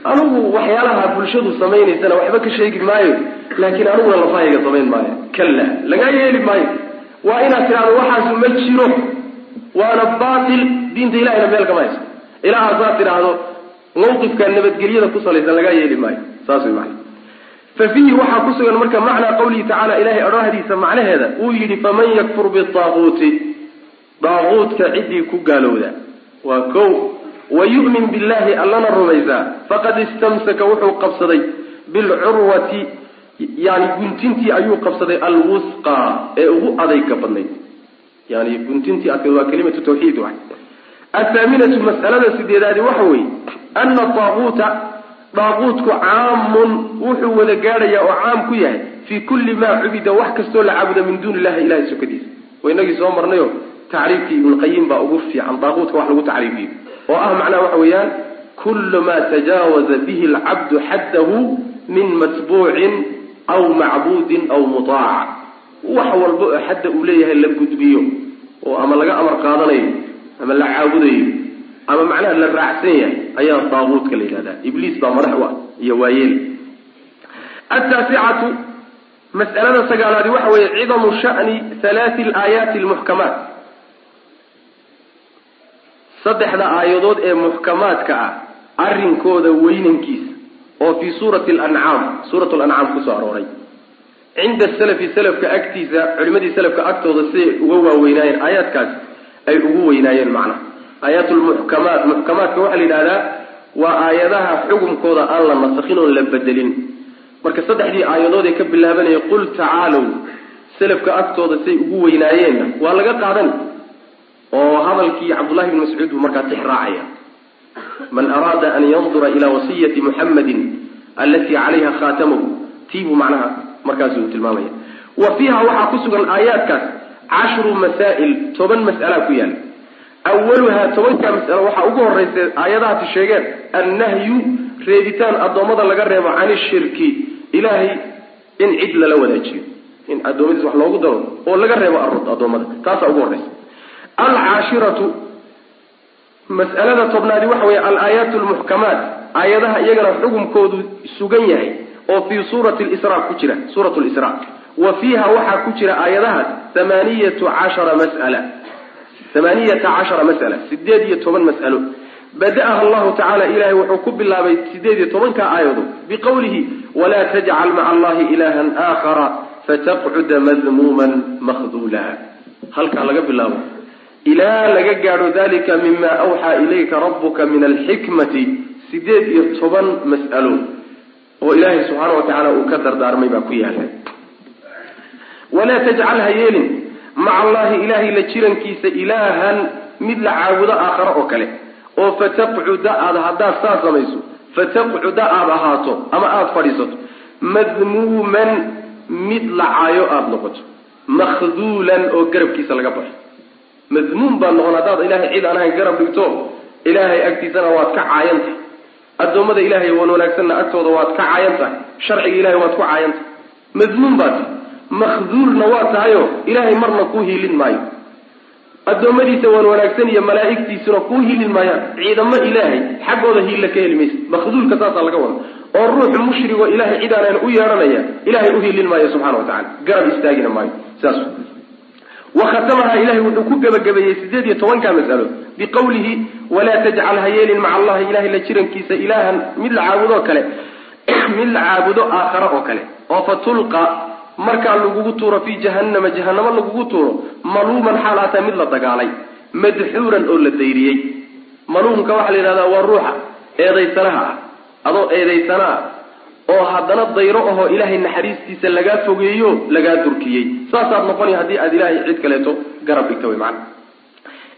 anigu waxyaalaha bulshadu samaynaysana waxba ka sheegi maayo laakiin aniguna lafahayga samayn maayo. Kalla lagaa yeeli maayo. Waa inaad tidhahdo waxaasu ma jiro. Waana baatil. Diinta ilahayna meel kama hayso ilaa haasaad tidhaahdo mawqifka nabadgelyada ku salaysan lagaa yeeli maayo. Saas way maana fa fiihi waxaa ku sugan marka macnaa qawlihi tacaala ilahay odhahdiisa macnaheeda uu yidhi faman yakfur bitaaquuti daaquudka ciddii ku gaalowda. Waa kow wayu'min billahi allana rumaysaa faqad istamsaka wuxuu qabsaday bilcurwati yani guntintii ayuu qabsaday alwusqa ee ugu adayga badnayd. Yani guntintii adkayd waa kelimatu tawxiid wa athaaminatu mas'alada sideedaadi waxa weeye ana daaquuta daaquutku caamun wuxuu wada gaadhayaa oo caam ku yahay fii kulli maa cubida wax kastoo la caabuda min duuni illahi ilahay sokadiisa. Wa inagii soo marnayo tacriifkii ibnulqayim baa ugu fiican daaquutka wax lagu tacriifiyo oo ah macnaha waxa weeyaan kullu maa tajaawaza bihi alcabdu xaddahu min matbuucin aw macbuudin aw mutaac wax walba oo xadda uu leeyahay la gudbiyo oo ama laga amar qaadanayo ama la caabudayo ama macnaha la raacsan yahay ayaa daaquudka la yidhahdaa. Ibliis baa madax u ah iyo waayeel. Ataasicatu mas'alada sagaalaadi waxa weeye cidamu sha'ni halaati alaayaati almuxkamaat saddexda aayadood ee muxkamaadka ah arrinkooda weynankiisa oo fii suurati alancaam suurat lancaam ku soo arooray. Cinda salafi salafka agtiisa culimadii salafka agtooda siday uga waaweynaayeen aayaadkaas ay ugu weynaayeen macnaha. Aayaat lmuxkamaat muxkamaadka waxaa la yidhahdaa waa aayadaha xukumkooda aan la nasakhin oon la bedelin. Marka saddexdii aayadood ee ka bilaabanaya qul tacaalow salafka agtooda siday ugu weynaayeenna waa laga qaadan oo hadalkii cabdullahi bni mascuud buu markaa tix man araada an yandura ila wasiyati muxamadin alatii calayha khaatamahu tii buu macnaha markaasi uu tilmaamaya. Wa fiiha waxaa ku sugan aayaadkaas cashru masaa'il toban mas'alaa ku yaalla awaluhaa tobankaa mas'alo waxaa ugu horraysa aayadahaasi sheegeen annahyu reebitaan addoommada laga reebo can ishirki ilaahay in cid lala wadaajiyo. In addoommadiis wax loogu daro oo laga reebo addoommada. Taasaa ugu horraysa alcaashiratu. Mas'alada tobnaadi waxa weeye alaayaat lmuxkamaat aayadaha iyagana xukumkoodu sugan yahay oo fii suurati lisra ku jira suurat lisra wa fiiha waxaa ku jira aayadahaas hamaaniyatu cashara mas'ala. Hamaaniyata cashara mas'ala sideed iyo toban mas'alo. Bada-aha allahu tacala ilahay wuxuu ku bilaabay sideed iyo tobanka aayado biqowlihi walaa tajcal maca allahi ilahan aakhara fataqcuda madmuuman makhduula. Halkaa laga bilaabo ilaa laga gaadho dalika mima awxaa ilayka rabuka min alxikmati sideed iyo toban mas'alo oo ilaahay subxaana wa tacaala uu ka dardaarmay baa ku yaalla walaa tajcal ha yeelin maca allahi ilaahay la jirankiisa ilaahan mid la caabudo aakhare oo kale oo fataqcuda aad haddaad saa samayso fataqcuda aada ahaato ama aada fadhiisato madmuuman mid la caayo aada noqoto makhduulan oo garabkiisa laga baxo madmuum baad noqon haddaad ilaahay cid aan ahayn garab dhigto ilaahay agtiisana waad ka caayan tahay. Addoommada ilaahay wan wanaagsanna agtooda waad ka caayan tahay. Sharciga ilahay waad ku caayan tahay. Madmuum baad tahay. Makhduulna waa tahayo ilaahay marna kuu hiilin maayo. Addoommadiisa wan wanaagsan iyo malaa'igtiisuna kuu hiilin maayaan. Ciidamo ilaahay xaggooda hiilla ka heli maysa makhduulka saasaa laga wada oo ruux mushrigo ilaahay cid aanan u yeedhanaya ilahay u hiilin maayo subxana wa tacala garab istaagina maayo wakhatamaha ilahay wuxuu ku gebagabeeyey sideed iyo tobanka masalo. Biqawlihi walaa tajcal ha yeelin maca allahi ilahay la jirankiisa ilaahan mid la caabudoo kale. Mid la caabudo aakhara oo kale. Oo fatulqa markaa lagugu tuuro fii jahannama jahanamo lagugu tuuro maluuman xaal aataa mid la dagaalay madxuuran oo la dayriyey. Maluumka waxaa la yidhahdaa waa ruuxa eedaysanaha ah adoo eedaysana ah oo haddana dayro ahoo ilaahay naxariistiisa lagaa fogeeyo lagaa durkiyey. Saasaad noqoni haddii aad ilaahay cid kaleeto garab dhigto wy macana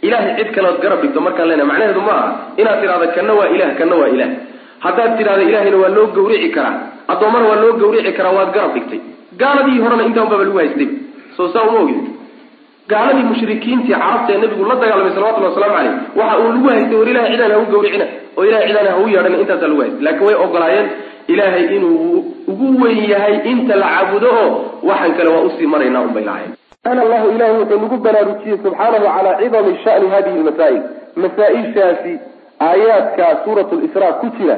ilahay cid kaleod garab dhigto markaan leenahay macnaheedu ma aha. Inaad tidhahda kanna waa ilah kanna waa ilah haddaad tidhahda ilahayna waa loo gawrici karaa. Addoommana waa loo gawrici karaa waad garab dhigtay. Gaaladii horena intaan baba lagu haystay. Soo saa uma ogid gaaladii mushrikiintii carabta ee nabigu la dagaalamay salawatulli waslamu caleyh waxa uu lagu haystay war ilahay cidaan ha u gawricina oo ilahay cidaan ha u yeedhana intaasaa lagu haystay laakiin way ogolaayeen ilaahay inuu ugu weyn yahay inta la caabudo oo waxaan kale waa u sii maraynaa unbay lahayn ana allahu ilahi wuxuu nagu baraarujiyey subxaanahu calaa cidami shani hadihi lmasaa'il masaa-ishaasi aayaadka suurat lisraa ku jira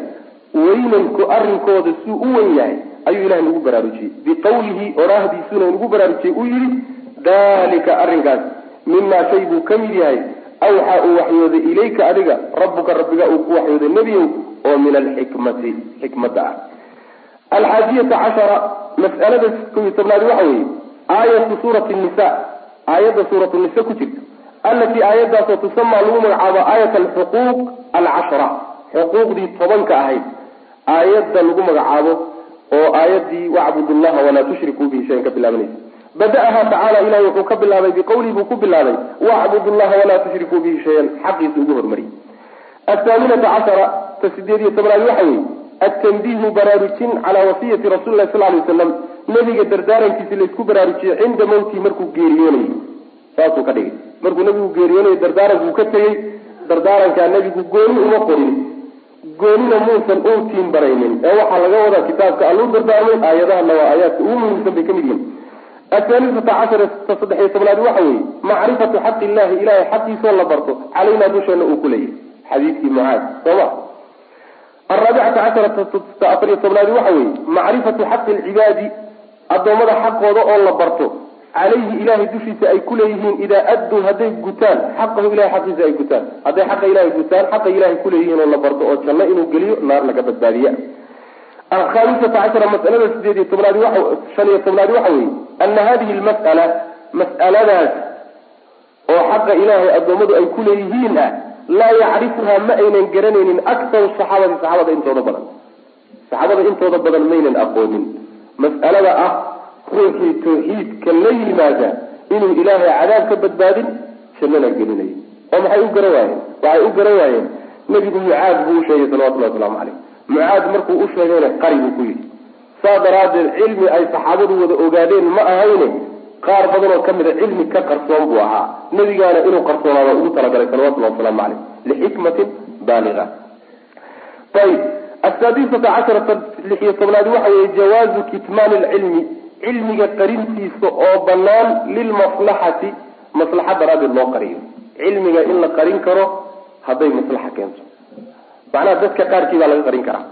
weynanku arrinkooda suu u wen yahay ayuu ilahay nagu baraarujiyey biqawlihi oraahdiisuna nagu baraarujiyey uu yidhi dalika arrinkaas mimaa shay buu ka mid yahay awxaa uu waxyooday ilayka adiga rabbuka rabbiga uu ku waxyooday nebiyow oo min alxikmati xikmadda ah. Alxaadiyata cashara mas'alada kow iyo tobnaadi waxa weeye aayatu suurati nisa aayadda suuratu nisa ku jirta allatii aayaddaasoo tusamaa lagu magacaabo aayat alxuquuq alcashra xuquuqdii tobanka ahayd aayadda lagu magacaabo oo aayaddii wacbudu llaha walaa tushrikuu bihi shayan ka bilaabanaysa bada-aha tacaala ilahi wuxuu ka bilaabay biqawlihi buu ku bilaabay wacbudu llaha walaa tushrikuu bihi shayan. Xaqiisa ugu hormariyay athaaminata cashara ta sideed iyo tobnaad waxa weeye atanbiihu baraarujin calaa wasiyati rasuli lahi sal lay wasalam nebiga dardaarankiisi laysku baraarujiyey cinda mawtihi markuu geeriyoonayay saasuu ka dhigay. Markuu nebigu geeriyoonayo dardaarankuu ka tegey dardaarankaa nebigu gooni uma qorin goonina muusan uutiin baraynin. Ee waxaa laga wadaa kitaabka alluu dardaarmay aayadahana waa aayaadka ugu muhiimsan bay ka mid yihiin athaalifata cashara ta saddex iyo tobnaad waxa weeye macrifatu xaqi illahi ilahay xaqiisoo la barto calaynaa dusheena uu ku leeyahy xadiidkii mucaad sooma araabicata casharata ta afar iyo tobnaadi waxa weeye macrifatu xaqi alcibaadi addoommada xaqooda oo la barto calayhi ilahay dushiisa ay ku leeyihiin idaa adduu hadday gutaan xaqahu ilahay xaqiisa ay gutaan. Hadday xaqa ilahay gutaan xaqa ilahay kuleeyihiin oo la barto oo janno inuu geliyo naar laga badbaadiya alkhamisata cashara masalada sideed iyo tobnaadi wa shan iyo tobnaadi waxa weeye ana hadihi lmas'ala mas'aladaas oo xaqa ilaahay addoommadu ay ku leeyihiin ah laa yacrifuhaa ma aynan garanaynin aktaru saxaabati saxaabada intooda badan saxaabada intooda badan maynan aqoonin mas'alada ah ruuxii tawxiidka la yimaada inuu ilaahay cadaab ka badbaadin jannana gelinayo oo maxay u garan waayeen waxay u garan waayeen nebigu mucaad buu u sheegay salawatullahi wasalaamu caleyh mucaad markuu u sheegayna qari buu ku yidhi. Saa daraaddeed cilmi ay saxaabadu wada ogaadeen ma ahayne qaar badan oo ka mida cilmi ka qarsoon buu ahaa. Nebigaana inuu qarsoonaado ugu talagalay salawatullahi wasalaamu caleyh lixikmatin baaliga. Ayib asaadisata casharata lix iyo tobnaadi waxa weeye jawaazu kitmaani lcilmi cilmiga qarintiisa oo banaan lilmaslaxati maslaxa daraaddeed loo qariyo. Cilmiga in la qarin karo hadday maslaxa keento macnaha dadka qaarkii baa laga qarin karaa.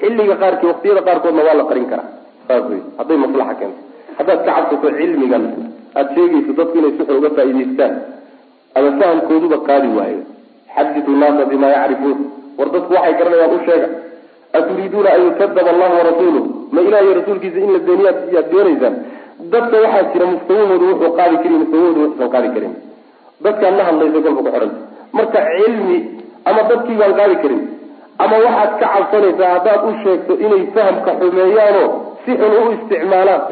Xilliga qaarkii waqtiyada qaarkoodna waa la qarin karaa. Saas wey hadday maslaxa keento. Haddaad ka cabsato cilmigan aada sheegayso dadku inay si uga faa'idaystaan ama fahamkooduba qaadi waayo. Xaditu naasa bimaa yacrifuun. War dadku waxay garanayaan u sheega aturiiduuna an yukadaba allahu warasuuluh ma ilahiy rasuulkiisa in la beeniyaad yaad doonaysaan? Dadka waxaa jira mustawahoodu wuxuu qaadi karin mustawahoodu wuxuusan qaadi karin. Dadkaan la hadlaysa kolka ku xidhanta marka cilmi ama dadkii baan qaadi karin ama waxaad ka cabsanaysaa haddaad u sheegto inay fahamka xumeeyaanoo si xun u isticmaalaan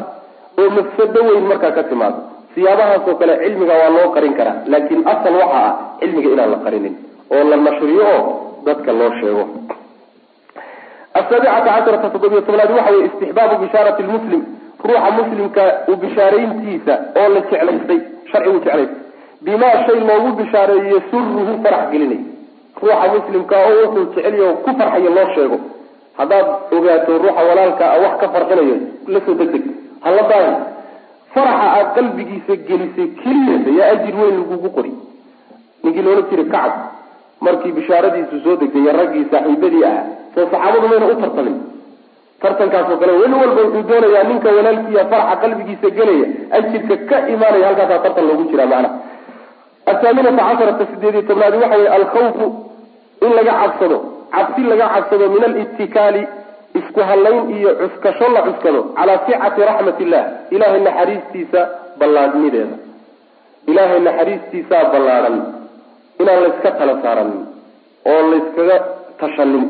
oo mafsado weyn markaa ka timaado. Siyaabahaasoo kale cilmiga waa loo qarin karaa laakiin asal waxa ah cilmiga inaan la qarinin oo la nashriyo oo dadka loo sheego. Asaabicata casharata toddobiyo tobnaad waxa weye istixbaabu bishaarati lmuslim ruuxa muslimka u bishaarayntiisa oo la jeclaystay sharcigu jeclaystay. Bimaa shay loogu bishaareeyo yasuruhu farax gelinay ruuxa muslimka oo wuxuu jecelya ku farxayo loo sheego. Haddaad ogaato ruuxa walaalka a wax ka farxinayo la soo deg deg hala daahi faraxa aad qalbigiisa gelisay keliyasa yaa ajir weyn lagugu qori. Ninkii loola jira kacab markii bishaaradiisu soo degtay raggii saaxiibadii ah soo saxaabadu mayna u tartamin. Tartankaasoo kale weli walba wuxuu doonayaa ninka walaalkiiya faraxa qalbigiisa gelaya ajirka ka imaanaya halkaasaa tartan loogu jiraa macnaha. Athaaminata casharata sideed iyo tobnaadi waxa weye alkhawfu in laga cabsado cabsi laga cabsado min alitikaali isku hallayn iyo cuskasho la cuskado calaa sicati raxmat illah ilahay naxariistiisa ballaadhnideeda. Ilaahay naxariistiisaa ballaadhan inaan layska tala saaranin oo layskaga tashanin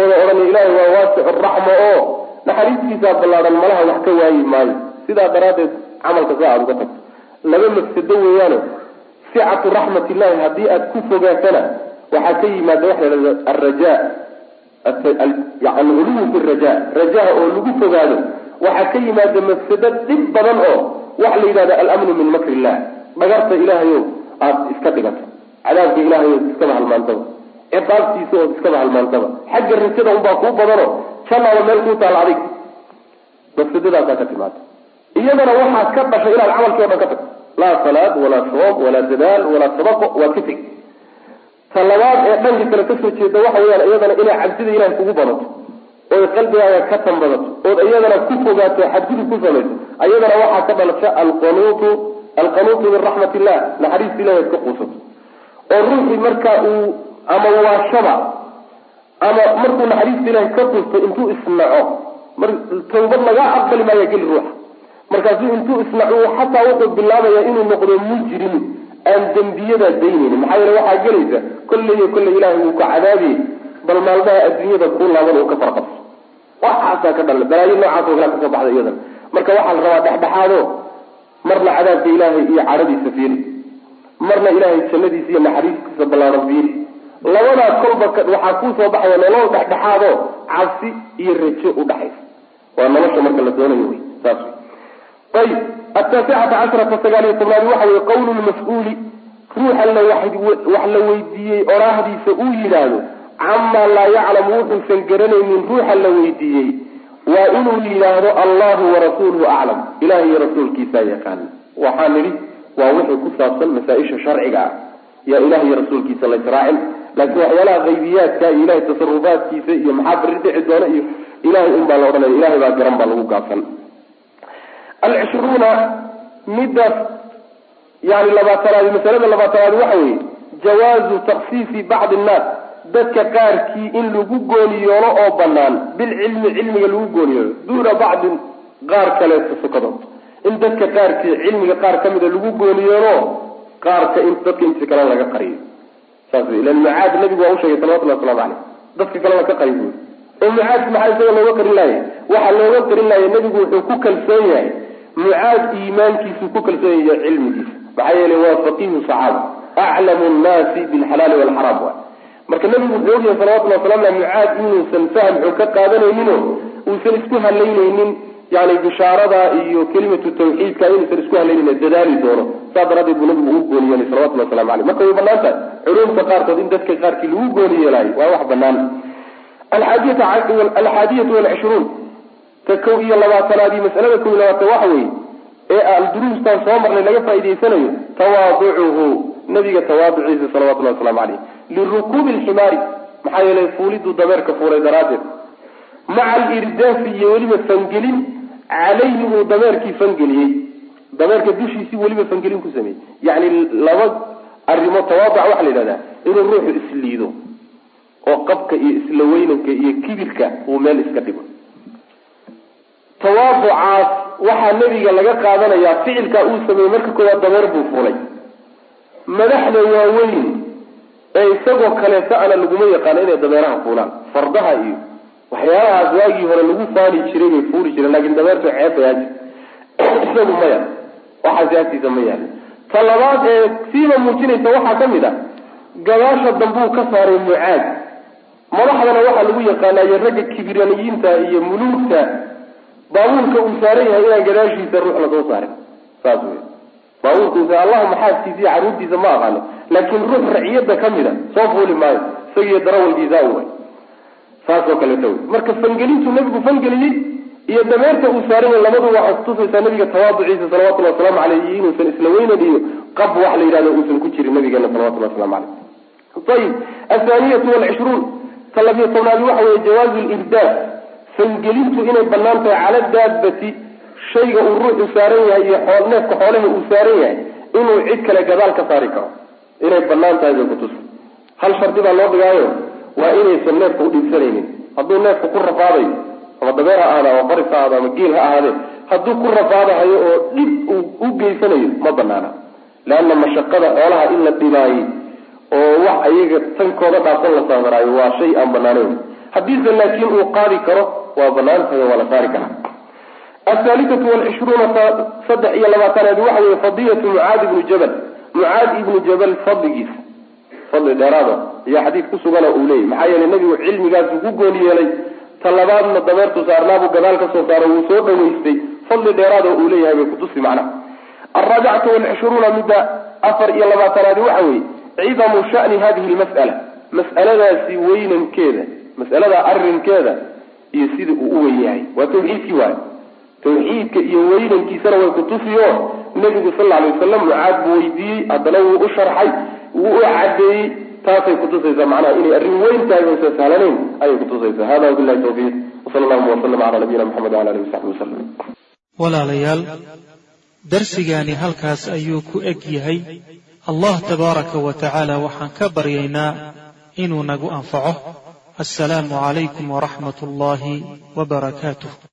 ooda odhan ilaahay waa waasicu raxma oo naxariistiisaa ballaadhan malaha wax ka waayi maayo. Sidaa daraaddeed camalka saa aada uga tagto. Laba mafsado weeyaano sicatu raxmat illahi haddii aad ku fogaatana waxaa ka yimaada waxa la alraja uluwu fi raja rajaha oo lagu fogaado. Waxaa ka yimaada mafsado dhib badan oo waxa la yidhahda alamnu min makri illah dhagarta ilaahayo aada iska dhigato. Cadaabka ilahay ood iskaba halmaantaba ciqaabtiisa ood iskaba halmaantaba xagga rajada unbaa kuu badano janaaba meel kuu taala adig. Mafsadadaasaa ka timaada. Iyadana waxaa ka dhashay inaad camalkii o dhan ka tagto laa salaad walaa soom walaa dadaal walaa sadaqo waad ka tegi ta labaad ee dhanka kale ka soo jeeda waxa weyaan iyadana inay cabsida ilahay kugu badato ood qalbigaaga ka tanbadato ood iyadana ku fogaato xadgudub ku samayso iyadana waxaa ka dhalasha alqanuutu alqanuutu min raxmat illah naxariista ilahi ad ka quusato. Oo ruuxii marka uu ama waashaba ama markuu naxariista ilahi ka quusto intuu isnaco mar tawbad lagaa aqbali maaya geli ruuxa. Markaasuu intuu isnaco xataa wuxuu bilaabaya inuu noqdo mujrim aan dembiyada daynaynin maxaa yeele waxaa gelaysa kolley iyo kolley ilahay wuu ka cadaabiye bal maalmaha adduunyada kuu laaban uu ka farqabso waxaasaa ka dhala balaayo noocaas oo kala ka soo baxda iyadan. Marka waxaa la rabaa dhexdhexaado marna cadaabka ilaahay iyo cadhadiisa fiiri. Marna ilaahay jannadiisa iyo naxariistiisa ballaaran fiiri. Labadaas kolba waxaa kuu soo baxaya nolol dhexdhexaado cabsi iyo rajo udhaxaysa waa nolosha marka la doonayo wey saas ayib ataasicata casharata sagaaliyo tobnaadi waxa weye qawlu lmas-uuli ruuxa la wax la weydiiyey oraahdiisa uu yidhaahdo camaa laa yaclamu wuxuusan garanaynin ruuxa la weydiiyey waa inuu yidhaahdo allahu warasuuluhu aclam ilaah iyo rasuulkiisaa yaqaan waxaa nidhi waa wixii ku saabsan masaa-isha sharciga ah yaa ilaah iyo rasuulkiisa laysraacin laakiin waxyaalaha qaybiyaadka iyo ilahay tasarufaadkiisa iyo maxaa beri dhici doona iyo ilahay un baa la odhanaya ilahay baa garan baa lagu gaabsan alcishruuna middaas yani labaatanaadi masalada labaatanaadi waxa weeye jawaazu taksiisi bacdi annaas. Dadka qaarkii in lagu gooniyoolo oo banaan bilcilmi cilmiga lagu gooniyoolo duuna bacdin qaar kaleeto sukadood in dadka qaarkii cilmiga qaar ka mida lagu gooniyoolo qaarka in dadka inti kale laga qariyo. Saas ilan mucaad nabigu waa usheegay salawatullahi waslamu caleyh dadka kalena ka qari buuri oo mucaad maxaa isaga looga qarin laaya waxaa looga qarin laaya nebigu wuxuu ku kalsoon yahay mucaad iimaankiisuu ku kalsoon yahay cilmigiisa. Maxaa yeelay waa faqiihu saxaaba aclamu nnaasi bilxalaali walxaraam waay. Marka nabigu wuxuu ogyahay salawatullahi waslamu aleh mucaad inuusan fahmxun ka qaadanayninoo uusan isku halaynaynin yani bishaarada iyo kelimatu tawxiidka inuusan isku halaynin dadaali doono. Saa daraaddeed buu nabigu ugu gooni yeelay salawatullah waslamu aleyh marka way bannaan tahay culumta qaarkood in dadka qaarkii lagu gooni yeelaayo waa wax banaan alxaadiyatu walcishruun ka kow iyo labaatanaadii masalada kow iyo labaatan waxa weeye ee alduruustan soo marnay laga faa'idaysanayo tawaaducuhu. Nabiga tawaaduciisa salawatullahi waslamu caleyh lirukuubi alximaari maxaa yeelay fuuliduu dameerka fuulay daraaddeed. Maca alirdaafi iyo weliba fangelin calayhi uu dameerkii fangeliyey. Dameerka dushiisii weliba fangelin ku sameeyey. Yacni laba arrimo tawaaduca waxaa la yidhahdaa inuu ruuxu isliido oo qabka iyo isla weynanka iyo kibirka uu meel iska dhigo tawaaducaas waxaa nebiga laga qaadanayaa ficilkaa uu sameeyey marka koowaad dameer buu fulay madaxda waaweyn ee isagoo kaleeto ana laguma yaqaano inay dameeraha fuulaan. Fardaha iyo waxyaalahaas waagii hore lagu faani jiray bay fuuli jireen laakiin dameertu ceebayaaji isagu maya waxaasi agtiisa ma yaali ta labaad ee siiba muujinaysa waxaa ka mid a gadaasha dambuu ka saaray mucaad. Madaxdana waxaa lagu yaqaanayo ragga kibiraniyiinta iyo muluugta baabuurka uu saaran yahay inaan gadaashiisa ruux la soo saarin saas wey baabuurka allahuma xaaskiisa iyo carruurtiisa ma aqaano laakiin ruux raciyadda ka mida soo fuuli maayo isagiiyo darawalkiisa way. Saasoo kaleeta wey marka fangelintuu nabigu fangeliyey iyo dameerta uu saaranya labadu waxay kutusaysaa nabiga tawaaduciisa salawatullhi wasalaamu caleyh iyo inuusan isla weynan iyo qab wax la yidhahdo uusan ku jirin nabigeena salawatullahi waslamu caleyh ayib athaaniyatu walcishruun. Ta labiyo tobnaadi waxa weeye jawaazu lirdaad fangelintu inay bannaan tahay cala daabati shayga uu ruuxu saaran yahay iyo neefka xoolaha uu saaran yahay inuu cid kale gadaal ka saari karo. Inay bannaan tahay bay kutusa hal shardi baa loo dhigaayo? Waa inaysan neefka udhiibsanaynin hadduu neefka ku rafaadayo ama dabeer ha ahaada ama baris ha ahaado ama geel ha ahaadee hadduu ku rafaadahayo oo dhib uu u geysanayo ma banaana leanna mashaqada xoolaha in la dhibaayo oo wax ayaga tankooda dhaafsan la saamaraayo waa shay aan banaanayn haddiise laakiin uu qaadi karo waa bannaan tahay waa la saari karaa. Athaalithatu walcishruuna saddex iyo labaatanaadi waxa weye fadiyatu mucaad ibnu jabal. Mucaad ibnu jabal fadligiisa fadli dheeraada iyo xadiid ku sugana uu leeyahy maxaa yeelay nabigu cilmigaasu ku gooni yeelay ta labaadna dameertu saarnaabuu gadaal ka soo saaro wuu soo dhawaystay. Fadli dheeraada uu leeyahay bay kutusi macnaha alraabicatu walcishruuna midda afar iyo labaatanaadi waxa weeye cidamu shani hadihi lmas'ala mas'aladaasi weynankeeda mas'alada arrinkeeda iyo sida uu u weyn yahay waa tawxiidkii waay tawxiidka iyo weynankiisana way kutusiyo nebigu sal alay wasalam mucaad buu weydiiyey haddana wuu u sharxay wuu u cadeeyey taasay kutusaysaa macnaha inay arrin weyn tahay oysa sahlanayn ayay kutusaysaa hada wabilahi tawfiiq. Wsala allahuma wasalam cala nabiyina maxamed wala alihi wasaxbi wasalam walaalayaal darsigaani halkaas ayuu ku eg yahay. Allah tabaaraka wa tacaala waxaan ka baryaynaa inuu nagu anfaco assalaamu calaykum waraxmat ullaahi wabarakaatuh